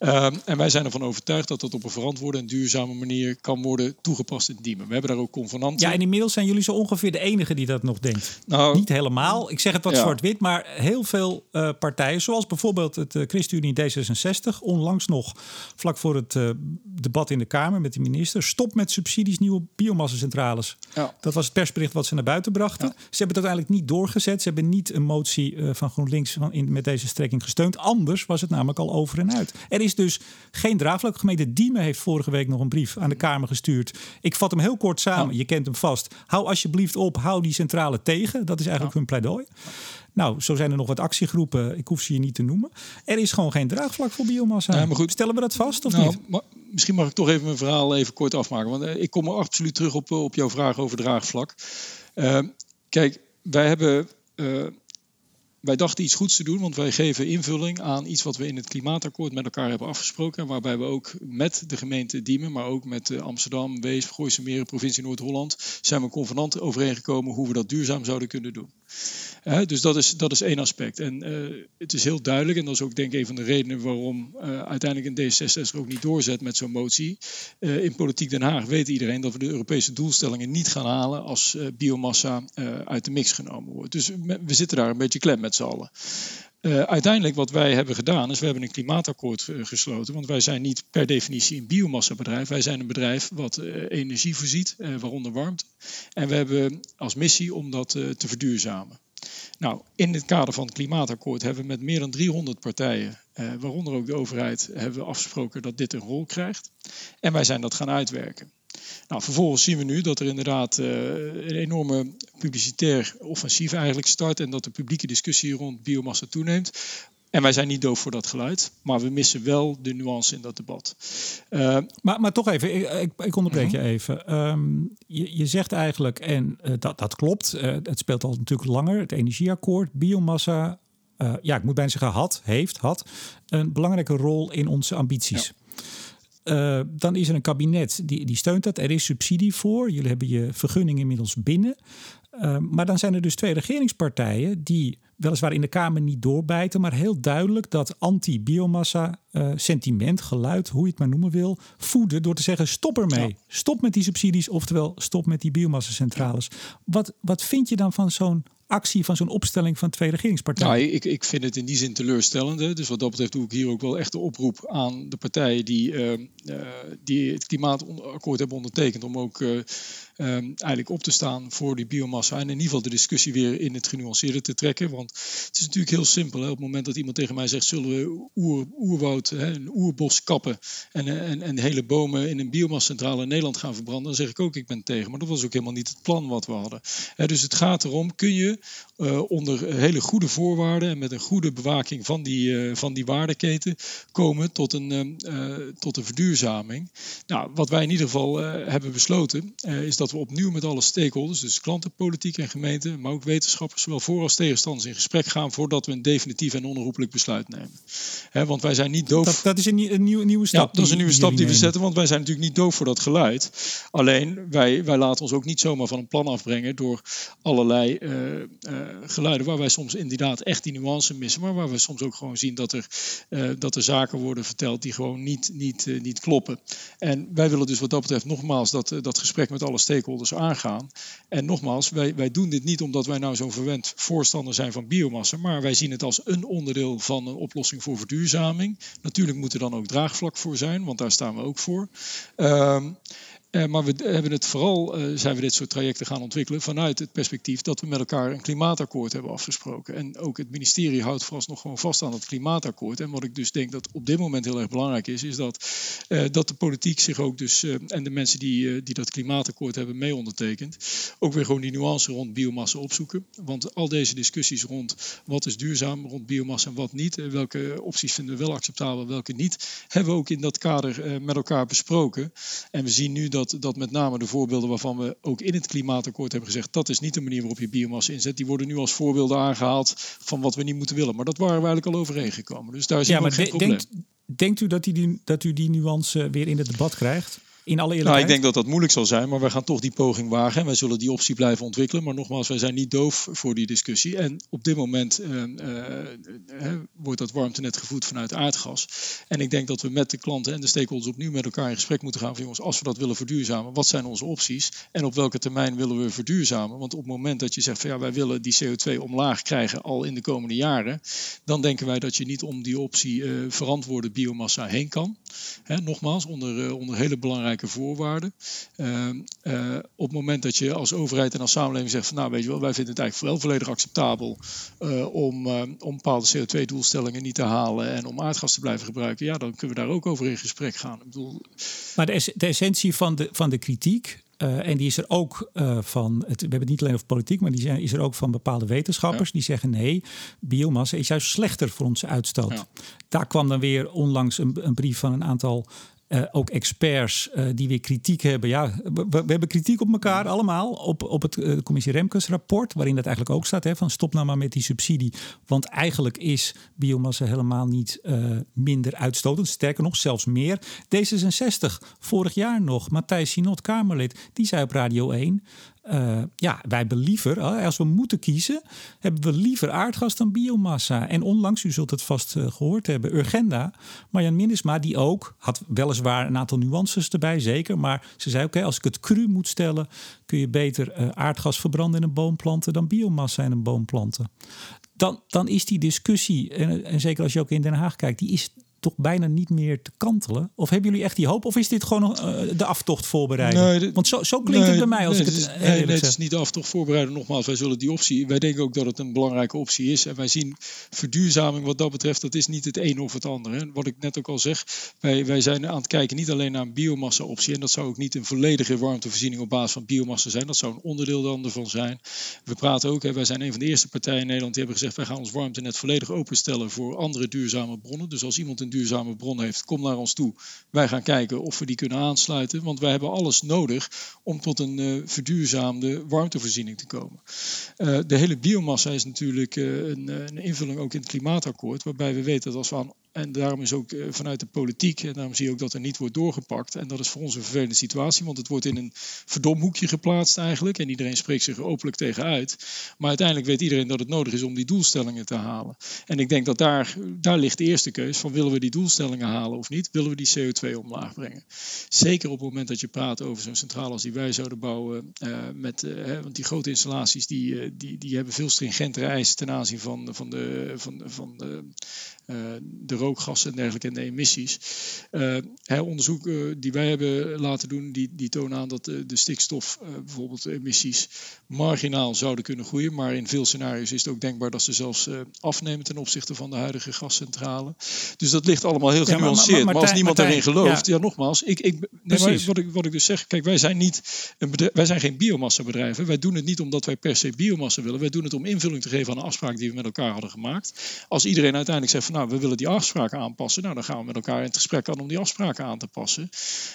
Um, en wij wij zijn ervan overtuigd dat dat op een verantwoorde en duurzame manier kan worden toegepast in Diemen. We hebben daar ook convenanten. Ja, en inmiddels zijn jullie zo ongeveer de enige die dat nog denkt. Nou, Niet helemaal. Ik zeg het wat zwart-wit, maar heel veel uh, partijen, zoals bijvoorbeeld het uh, ChristenUnie D66, onlangs nog vlak voor het uh, debat in de Kamer met de minister, stop met subsidies nieuwe biomassacentrales. Ja. Dat was het persbericht wat ze naar buiten brachten. Ze hebben het uiteindelijk niet doorgezet. Ze hebben niet een motie van GroenLinks van in, met deze strekking gesteund. Anders was het namelijk al over en uit. Er is dus geen draagvlak. Gemeente Diemen heeft vorige week nog een brief aan de Kamer gestuurd. Ik vat hem heel kort samen. Je kent hem vast. Hou alsjeblieft op, hou die centrale tegen. Dat is eigenlijk hun pleidooi. Nou, zo zijn er nog wat actiegroepen. Ik hoef ze je niet te noemen. Er is gewoon geen draagvlak voor biomassa. Ja, maar goed. Stellen we dat vast of nou, niet? misschien mag ik toch even mijn verhaal even kort afmaken. Want eh, ik kom er absoluut terug op, op jouw vraag over draagvlak. Uh, kijk, wij hebben uh, wij dachten iets goeds te doen, want wij geven invulling aan iets wat we in het klimaatakkoord met elkaar hebben afgesproken. Waarbij we ook met de gemeente Diemen, maar ook met eh, Amsterdam, Wees, Gooise Meren, provincie Noord-Holland, zijn we convenant overeengekomen hoe we dat duurzaam zouden kunnen doen. Dus dat is, dat is één aspect. En uh, het is heel duidelijk, en dat is ook denk ik een van de redenen waarom uh, uiteindelijk een D66 ook niet doorzet met zo'n motie. Uh, in Politiek Den Haag weet iedereen dat we de Europese doelstellingen niet gaan halen als biomassa uit de mix genomen wordt. Dus we zitten daar een beetje klem met z'n allen. Uiteindelijk wat wij hebben gedaan is we hebben een klimaatakkoord gesloten. Want wij zijn niet per definitie een biomassabedrijf. Wij zijn een bedrijf wat energie voorziet, waaronder warmte. En we hebben als missie om dat te verduurzamen. Nou, in het kader van het klimaatakkoord hebben we met meer dan 300 partijen, waaronder ook de overheid, hebben we afgesproken dat dit een rol krijgt. En wij zijn dat gaan uitwerken. Nou, vervolgens zien we nu dat er inderdaad uh, een enorme publicitair offensief eigenlijk start en dat de publieke discussie rond biomassa toeneemt. En wij zijn niet doof voor dat geluid, maar we missen wel de nuance in dat debat. Uh, maar, maar toch even, ik, ik, ik onderbreek je mhm. even. Um, je, je, zegt eigenlijk, en uh, dat, dat klopt, uh, het speelt al natuurlijk langer, het energieakkoord, biomassa, ja, ik moet bijna zeggen had, heeft, had, een belangrijke rol in onze ambities. Ja. Uh, dan is er een kabinet die, die steunt dat. Er is subsidie voor. Jullie hebben je vergunning inmiddels binnen. Uh, maar dan zijn er dus twee regeringspartijen die weliswaar in de Kamer niet doorbijten, maar heel duidelijk dat anti-biomassa uh, sentiment, geluid, hoe je het maar noemen wil, voeden door te zeggen stop ermee. Stop met die subsidies, oftewel stop met die biomassa-centrales. Wat, wat vind je dan van zo'n actie van zo'n opstelling van twee regeringspartijen? Nou, ik, ik vind het in die zin teleurstellend. Dus wat dat betreft doe ik hier ook wel echt de oproep aan de partijen die, uh, die het klimaatakkoord hebben ondertekend. Om ook uh, um, eigenlijk op te staan voor die biomassa. En in ieder geval de discussie weer in het genuanceerde te trekken. Want het is natuurlijk heel simpel. Hè. Op het moment dat iemand tegen mij zegt: zullen we oer, oerwoud, hè, een oerbos kappen en, en, en hele bomen in een biomassacentrale in Nederland gaan verbranden, dan zeg ik ook: ik ben tegen. Maar dat was ook helemaal niet het plan wat we hadden. Dus het gaat erom: kun je uh, onder hele goede voorwaarden en met een goede bewaking van die, uh, van die waardeketen komen tot een, uh, tot een verduurzaming? Nou, wat wij in ieder geval hebben besloten, is dat dat we opnieuw met alle stakeholders, dus klanten, politiek en gemeente, maar ook wetenschappers, zowel voor als tegenstanders in gesprek gaan voordat we een definitief en onherroepelijk besluit nemen. want wij zijn niet doof. Dat, dat is een, een, nieuwe, nieuwe stap. Ja, dat is een nieuwe stap die we zetten, want wij zijn natuurlijk niet doof voor dat geluid. Alleen wij, wij laten ons ook niet zomaar van een plan afbrengen door allerlei uh, uh, geluiden waar wij soms inderdaad echt die nuance missen, maar waar we soms ook gewoon zien dat er, uh, dat er zaken worden verteld die gewoon niet, niet, niet kloppen. En wij willen dus wat dat betreft nogmaals dat, dat gesprek met alle stakeholders stakeholders aangaan. En nogmaals, wij, wij doen dit niet omdat wij nou zo'n verwend voorstander zijn van biomassa, maar wij zien het als een onderdeel van een oplossing voor verduurzaming. Natuurlijk moet er dan ook draagvlak voor zijn, want daar staan we ook voor. Uh, maar we hebben het vooral, uh, zijn we dit soort trajecten gaan ontwikkelen vanuit het perspectief dat we met elkaar een klimaatakkoord hebben afgesproken. En ook het ministerie houdt vooralsnog gewoon vast aan het klimaatakkoord. En wat ik dus denk dat op dit moment heel erg belangrijk is, is dat, dat de politiek zich ook dus, en de mensen die, die dat klimaatakkoord hebben mee ondertekend, ook weer gewoon die nuance rond biomassa opzoeken. Want al deze discussies rond wat is duurzaam, rond biomassa en wat niet, welke opties vinden we wel acceptabel, welke niet, hebben we ook in dat kader met elkaar besproken. En we zien nu dat dat, dat met name de voorbeelden waarvan we ook in het klimaatakkoord hebben gezegd, dat is niet de manier waarop je biomassa inzet. Die worden nu als voorbeelden aangehaald van wat we niet moeten willen. Maar dat waren we eigenlijk al overeengekomen. Dus daar is ja, maar geen probleem. Denkt, denkt u dat, die, dat u die nuance weer in het debat krijgt? In alle Nou, ik denk dat dat moeilijk zal zijn, maar wij gaan toch die poging wagen. En wij zullen die optie blijven ontwikkelen. Maar nogmaals, wij zijn niet doof voor die discussie. En op dit moment uh, uh, wordt dat warmtenet gevoed vanuit aardgas. En ik denk dat we met de klanten en de stakeholders opnieuw met elkaar in gesprek moeten gaan. Van jongens, als we dat willen verduurzamen, wat zijn onze opties? En op welke termijn willen we verduurzamen? Want op het moment dat je zegt van ja, wij willen die CO2 omlaag krijgen al in de komende jaren. Dan denken wij dat je niet om die optie verantwoorde biomassa heen kan. Hè, nogmaals, onder, onder hele belangrijke voorwaarden. Uh, uh, op het moment dat je als overheid en als samenleving zegt van nou weet je wel, wij vinden het eigenlijk wel volledig acceptabel uh, om, om bepaalde CO2-doelstellingen niet te halen en om aardgas te blijven gebruiken, ja, dan kunnen we daar ook over in gesprek gaan. Ik bedoel... Maar de, de essentie van de, van de kritiek uh, en die is er ook uh, van, het, we hebben het niet alleen over politiek, maar die zijn, is er ook van bepaalde wetenschappers ja. die zeggen nee, biomassa is juist slechter voor onze uitstoot. Ja. Daar kwam dan weer onlangs een, een brief van een aantal uh, ook experts uh, die weer kritiek hebben. Ja, we, we, hebben kritiek op elkaar allemaal. Op, op het uh, commissie Remkes rapport, waarin dat eigenlijk ook staat. Hè, van stop nou maar met die subsidie. Want eigenlijk is biomassa helemaal niet minder uitstotend. Sterker nog, zelfs meer. D66, vorig jaar nog, Matthijs Sinot, Kamerlid, die zei op Radio 1... Uh, ja, wij hebben liever, als we moeten kiezen, hebben we liever aardgas dan biomassa. En onlangs, u zult het vast uh, gehoord hebben, Urgenda, Marjan Minnesma, die ook, had weliswaar een aantal nuances erbij, zeker. Maar ze zei, oké, als ik het cru moet stellen, kun je beter uh, aardgas verbranden in een boom planten dan biomassa in een boom planten. Dan, dan is die discussie, en zeker als je ook in Den Haag kijkt, die is toch bijna niet meer te kantelen? Of hebben jullie echt die hoop? Of is dit gewoon uh, de aftocht voorbereiden? Nee, Want zo, zo klinkt nee, het bij mij als nee, ik het, is, nee, het is niet de aftocht voorbereiden. Nogmaals, wij zullen die optie... Wij denken ook dat het een belangrijke optie is. En wij zien verduurzaming wat dat betreft... dat is niet het een of het andere. En wat ik net ook al zeg... Wij, wij zijn aan het kijken niet alleen naar een biomassa-optie. En dat zou ook niet een volledige warmtevoorziening op basis van biomassa zijn. Dat zou een onderdeel dan ervan zijn. We praten ook... Hè, wij zijn een van de eerste partijen in Nederland... die hebben gezegd... wij gaan ons warmtenet volledig openstellen... voor andere duurzame bronnen. Dus als iemand een duurzame bron heeft kom naar ons toe. Wij gaan kijken of we die kunnen aansluiten. Want wij hebben alles nodig om tot een uh, verduurzaamde warmtevoorziening te komen. Uh, de hele biomassa is natuurlijk uh, een, een, invulling ook in het klimaatakkoord. Waarbij we weten dat als we aan en daarom is ook vanuit de politiek, en daarom zie je ook dat er niet wordt doorgepakt. En dat is voor ons een vervelende situatie, want het wordt in een verdomhoekje geplaatst eigenlijk. En iedereen spreekt zich openlijk tegen uit. Maar uiteindelijk weet iedereen dat het nodig is om die doelstellingen te halen. En ik denk dat daar, daar ligt de eerste keus van willen we die doelstellingen halen of niet? Willen we die CO2 omlaag brengen? Zeker op het moment dat je praat over zo'n centrale als die wij zouden bouwen. met, want die grote installaties die, die, die hebben veel stringentere eisen ten aanzien van, van, de, van, van de, uh, de rookgassen en dergelijke en de emissies. Uh, hè, onderzoeken die wij hebben laten doen, die, die tonen aan dat de, de stikstof, bijvoorbeeld emissies, marginaal zouden kunnen groeien. Maar in veel scenario's is het ook denkbaar dat ze zelfs afnemen ten opzichte van de huidige gascentrale. Dus dat ligt allemaal heel genuanceerd. Ja, maar, maar, maar, als niemand daarin gelooft, ja, ja nogmaals, ik, ik, nee, maar wat, ik, wat ik dus zeg, kijk, wij zijn, niet een bedrijf, wij zijn geen biomassa bedrijven. Wij doen het niet omdat wij per se biomassa willen. Wij doen het om invulling te geven aan een afspraak die we met elkaar hadden gemaakt. Als iedereen uiteindelijk zegt van nou, we willen die afspraken aanpassen, nou dan gaan we met elkaar in het gesprek aan om die afspraken aan te passen.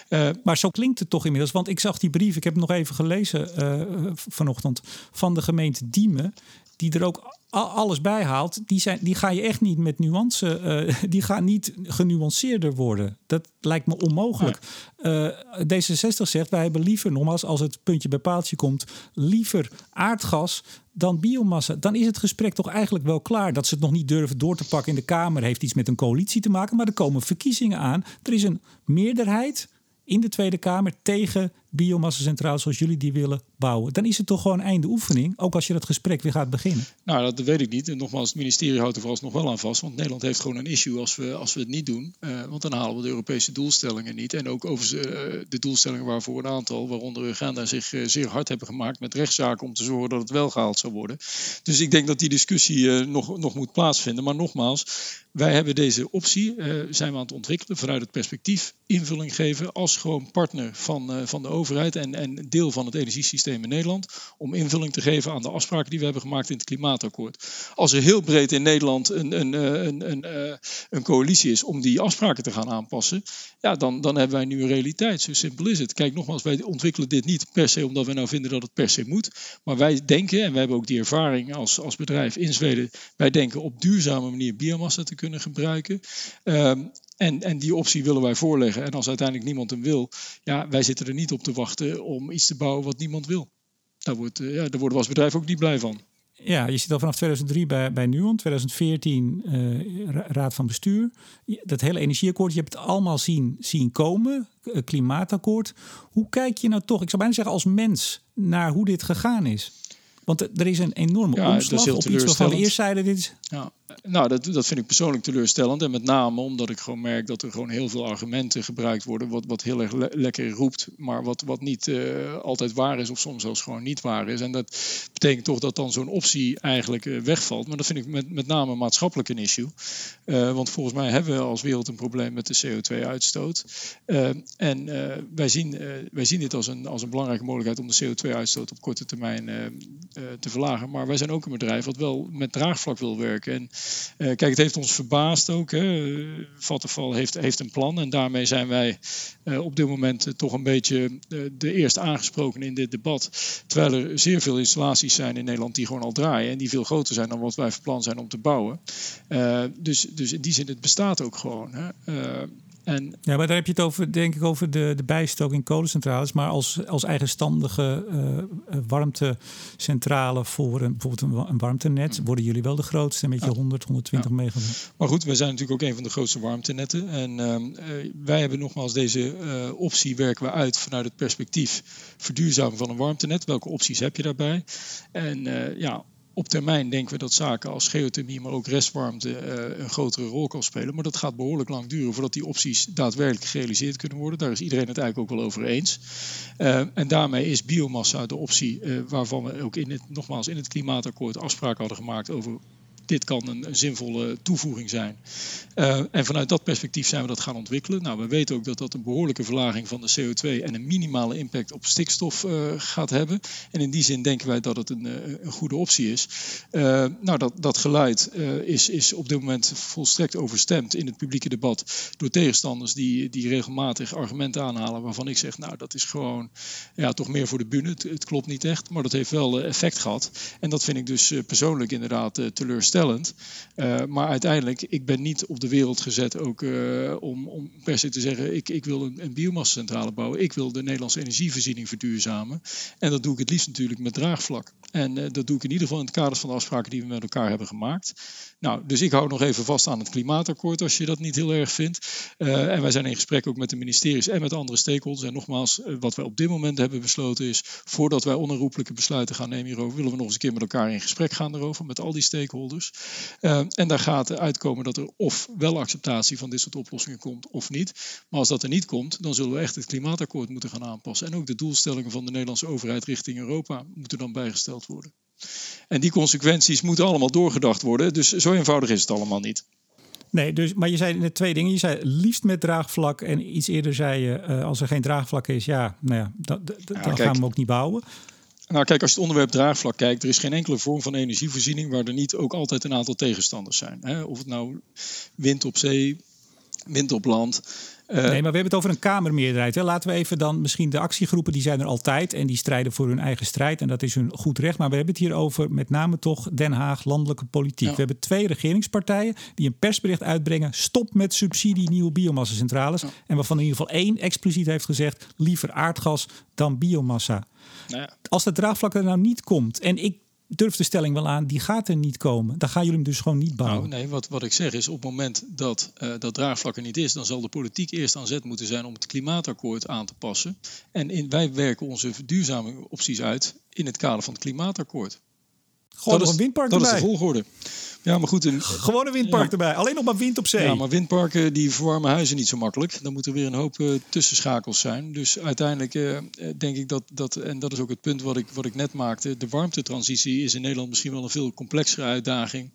Uh, maar zo klinkt het toch inmiddels, want ik zag die brief, ik heb hem nog even gelezen uh, vanochtend, van de gemeente Diemen, die er ook alles bijhaalt, die, zijn, die ga je echt niet met nuance, uh, *laughs* die gaan niet genuanceerder worden. Dat lijkt me onmogelijk. Uh, D66 zegt, wij hebben liever, nogmaals, als het puntje bij paaltje komt, liever aardgas dan biomassa. Dan is het gesprek toch eigenlijk wel klaar. Dat ze het nog niet durven door te pakken in de Kamer heeft iets met een coalitie te maken, maar er komen verkiezingen aan. Er is een meerderheid in de Tweede Kamer tegen biomassacentrales zoals jullie die willen bouwen. Dan is het toch gewoon einde oefening, ook als je dat gesprek weer gaat beginnen. Nou, dat weet ik niet. En nogmaals, het ministerie houdt er vooralsnog wel aan vast. Want Nederland heeft gewoon een issue als we, als we het niet doen. Uh, want dan halen we de Europese doelstellingen niet. En ook over uh, de doelstellingen waarvoor een aantal, waaronder Uganda, zich uh, zeer hard hebben gemaakt met rechtszaken om te zorgen dat het wel gehaald zou worden. Dus ik denk dat die discussie nog, nog moet plaatsvinden. Maar nogmaals, wij hebben deze optie, zijn we aan het ontwikkelen vanuit het perspectief invulling geven als gewoon partner van, van de overheid en, en deel van het energiesysteem in Nederland. Om invulling te geven aan de afspraken die we hebben gemaakt in het klimaatakkoord. Als er heel breed in Nederland een, een, een, een, een, eh, een coalitie is om die afspraken te gaan aanpassen. Ja, dan, dan hebben wij nu een realiteit. Zo simpel is het. Kijk, nogmaals, wij ontwikkelen dit niet per se omdat we nou vinden dat het per se moet. Maar wij denken, en wij hebben ook die ervaring als, als bedrijf in Zweden. Wij denken op duurzame manier biomassa te kunnen gebruiken. Um, en, en die optie willen wij voorleggen. En als uiteindelijk niemand hem wil, ja, wij zitten er niet op te wachten om iets te bouwen wat niemand wil. Daar, wordt, eh, ja, daar worden we als bedrijf ook niet blij van. Ja, je zit al vanaf 2003 bij, bij Nuon, 2014 uh, Raad van Bestuur. Dat hele energieakkoord, je hebt het allemaal zien, zien komen, uh, klimaatakkoord. Hoe kijk je nou toch, ik zou bijna zeggen als mens, naar hoe dit gegaan is? Want er is een enorme ja, omslag op iets waarvan we eerst zeiden dit is... Ja, nou, dat, dat vind ik persoonlijk teleurstellend. En met name omdat ik gewoon merk dat er gewoon heel veel argumenten gebruikt worden. Wat, wat heel erg lekker roept, maar wat, wat niet uh, altijd waar is. Of soms zelfs gewoon niet waar is. En dat betekent toch dat dan zo'n optie eigenlijk uh, wegvalt. Maar dat vind ik met, met name maatschappelijk een issue. Uh, want volgens mij hebben we als wereld een probleem met de CO2-uitstoot. en wij, zien, wij zien dit als een, als een belangrijke mogelijkheid om de CO2-uitstoot op korte termijn te verlagen. Maar wij zijn ook een bedrijf wat wel met draagvlak wil werken. En kijk, het heeft ons verbaasd ook. Hè. Vattenfall heeft, heeft een plan en daarmee zijn wij uh, op dit moment toch een beetje de eerste aangesproken in dit debat. Terwijl er zeer veel installaties zijn in Nederland die gewoon al draaien en die veel groter zijn dan wat wij van plan zijn om te bouwen. dus, dus in die zin, het bestaat ook gewoon. Hè. En, ja, maar daar heb je het over, denk ik, over de, de bijstook in kolencentrales. Maar als, als eigenstandige uh, warmtecentrale voor een, bijvoorbeeld een, warmtenet, mm. worden jullie wel de grootste met je 100, 120 megawatt. Maar goed, wij zijn natuurlijk ook een van de grootste warmtenetten. En uh, wij hebben nogmaals deze optie werken we uit vanuit het perspectief verduurzamen van een warmtenet. Welke opties heb je daarbij? En ja, op termijn denken we dat zaken als geothermie, maar ook restwarmte uh, een grotere rol kan spelen. Maar dat gaat behoorlijk lang duren voordat die opties daadwerkelijk gerealiseerd kunnen worden. Daar is iedereen het eigenlijk ook wel over eens. Uh, en daarmee is biomassa de optie uh, waarvan we ook in het, nogmaals in het klimaatakkoord afspraken hadden gemaakt over dit kan een, zinvolle toevoeging zijn. Uh, en vanuit dat perspectief zijn we dat gaan ontwikkelen. Nou, we weten ook dat dat een behoorlijke verlaging van de CO2 en een minimale impact op stikstof uh, gaat hebben. En in die zin denken wij dat het een, eh, een goede optie is. Nou, dat, dat geluid is, is op dit moment volstrekt overstemd in het publieke debat door tegenstanders die, die regelmatig argumenten aanhalen waarvan ik zeg, nou, dat is gewoon ja, toch meer voor de bühne. Het, het klopt niet echt, maar dat heeft wel effect gehad. En dat vind ik dus persoonlijk inderdaad teleurstellend Uh, maar uiteindelijk, ik ben niet op de wereld gezet ook uh, om, om per se te zeggen, ik, ik wil een, een biomassa-centrale bouwen. Ik wil de Nederlandse energievoorziening verduurzamen. En dat doe ik het liefst natuurlijk met draagvlak. En uh, dat doe ik in ieder geval in het kader van de afspraken die we met elkaar hebben gemaakt. Nou, dus ik hou nog even vast aan het klimaatakkoord als je dat niet heel erg vindt. en wij zijn in gesprek ook met de ministeries en met andere stakeholders. En nogmaals, wat wij op dit moment hebben besloten is, voordat wij onherroepelijke besluiten gaan nemen hierover, willen we nog eens een keer met elkaar in gesprek gaan erover, met al die stakeholders. Uh, en daar gaat uitkomen dat er of wel acceptatie van dit soort oplossingen komt of niet. Maar als dat er niet komt, dan zullen we echt het klimaatakkoord moeten gaan aanpassen. En ook de doelstellingen van de Nederlandse overheid richting Europa moeten dan bijgesteld worden. En die consequenties moeten allemaal doorgedacht worden. Dus zo eenvoudig is het allemaal niet. Nee, dus, maar je zei net twee dingen. Je zei liefst met draagvlak. En iets eerder zei je, uh, als er geen draagvlak is, ja, nou ja, dan gaan we ook niet bouwen. Nou, kijk, als je het onderwerp draagvlak kijkt, er is geen enkele vorm van energievoorziening waar er niet ook altijd een aantal tegenstanders zijn. Hè? Of het nou wind op zee, wind op land. Uh, nee, maar we hebben het over een Kamermeerderheid. Hè. Laten we even dan misschien de actiegroepen, die zijn er altijd en die strijden voor hun eigen strijd. En dat is hun goed recht. Maar we hebben het hier over met name toch Den Haag, landelijke politiek. We hebben twee regeringspartijen die een persbericht uitbrengen. Stop met subsidie nieuwe biomassacentrales. En waarvan in ieder geval één expliciet heeft gezegd: liever aardgas dan biomassa. Nou ja. Als dat draagvlak er nou niet komt, en ik durf de stelling wel aan, die gaat er niet komen. Dan gaan jullie hem dus gewoon niet bouwen. Nou, nee, wat, wat ik zeg is, op het moment dat uh, dat draagvlak er niet is, dan zal de politiek eerst aan zet moeten zijn om het klimaatakkoord aan te passen. En in, wij werken onze verduurzaming opties uit in het kader van het klimaatakkoord. Gewoon dat nog een windpark Dat is de volgorde. Ja, maar goed. Een, Gewoon een windpark erbij. Alleen nog maar wind op zee. Ja, maar windparken die verwarmen huizen niet zo makkelijk. Dan moeten er weer een hoop uh, tussenschakels zijn. Dus uiteindelijk uh, denk ik dat, dat, en dat is ook het punt wat ik, wat ik net maakte. De warmtetransitie is in Nederland misschien wel een veel complexere uitdaging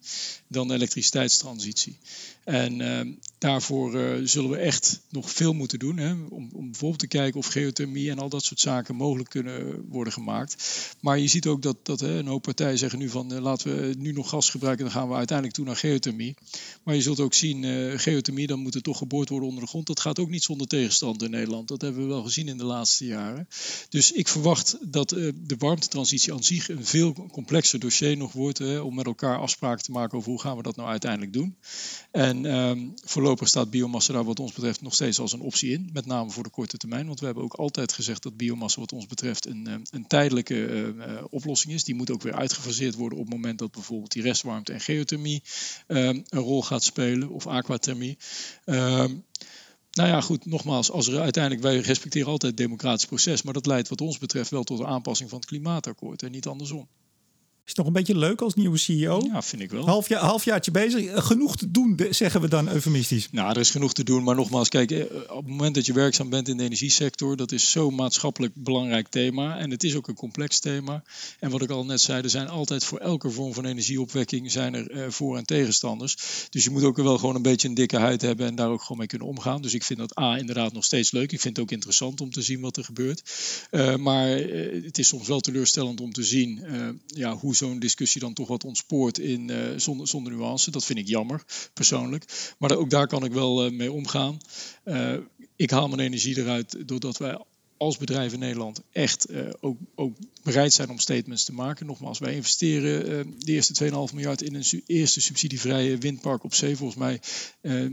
dan de elektriciteitstransitie. En uh, daarvoor zullen we echt nog veel moeten doen. Hè, om, om bijvoorbeeld te kijken of geothermie en al dat soort zaken mogelijk kunnen worden gemaakt. Maar je ziet ook dat, dat een hoop partijen zeggen nu van laten we nu nog gas gebruiken. Dan gaan we uiteindelijk toe naar geothermie. Maar je zult ook zien, uh, geothermie, dan moet er toch geboord worden onder de grond. Dat gaat ook niet zonder tegenstand in Nederland. Dat hebben we wel gezien in de laatste jaren. Dus ik verwacht dat uh, de warmtetransitie aan zich een veel complexer dossier nog wordt. Om met elkaar afspraken te maken over hoe gaan we dat nou uiteindelijk doen. En um, voorlopig staat biomassa daar wat ons betreft nog steeds als een optie in. Met name voor de korte termijn. Want we hebben ook altijd gezegd dat biomassa wat ons betreft een, een tijdelijke oplossing is. Die moet ook weer uitgefaseerd worden op het moment dat bijvoorbeeld die restwarmte en geothermie um, een rol gaat spelen of aquathermie. Um, nou ja, goed, nogmaals, als uiteindelijk, wij respecteren altijd het democratisch proces, maar dat leidt wat ons betreft wel tot een aanpassing van het klimaatakkoord en niet andersom. Is het nog een beetje leuk als nieuwe CEO? Ja, vind ik wel. Half jaar, halfjaartje bezig. Genoeg te doen, zeggen we dan eufemistisch. Nou, er is genoeg te doen. Maar nogmaals, kijk, eh, op het moment dat je werkzaam bent in de energiesector, dat is zo'n maatschappelijk belangrijk thema. En het is ook een complex thema. En wat ik al net zei, er zijn altijd voor elke vorm van energieopwekking zijn er uh, voor- en tegenstanders. Dus je moet ook wel gewoon een beetje een dikke huid hebben en daar ook gewoon mee kunnen omgaan. Dus ik vind dat A inderdaad nog steeds leuk. Ik vind het ook interessant om te zien wat er gebeurt. Uh, maar het is soms wel teleurstellend om te zien ja, hoe zo'n discussie dan toch wat ontspoort in, uh, zonder, zonder nuance. Dat vind ik jammer, persoonlijk. Maar ook daar kan ik wel uh, mee omgaan. Uh, ik haal mijn energie eruit doordat wij als bedrijf in Nederland echt ook, ook, bereid zijn om statements te maken. Nogmaals, wij investeren de eerste 2,5 miljard in een eerste subsidievrije windpark op zee. Volgens mij uh,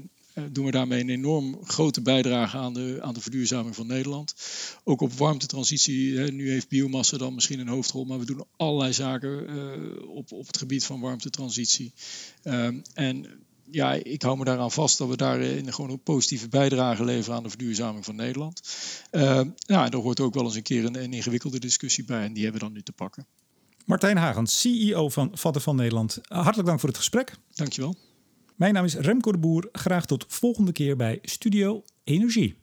doen we daarmee een enorm grote bijdrage aan de, aan de verduurzaming van Nederland. Ook op warmtetransitie, hè, nu heeft biomassa dan misschien een hoofdrol, maar we doen allerlei zaken uh, op, op het gebied van warmtetransitie. Um, en ja, ik hou me daaraan vast dat we daarin gewoon een positieve bijdrage leveren aan de verduurzaming van Nederland. Uh, nou, daar hoort ook wel eens een keer een, een ingewikkelde discussie bij en die hebben we dan nu te pakken. Martijn Hagens, CEO van Vatten van Nederland. Hartelijk dank voor het gesprek. Dankjewel. Mijn naam is Remco de Boer. Graag tot volgende keer bij Studio Energie.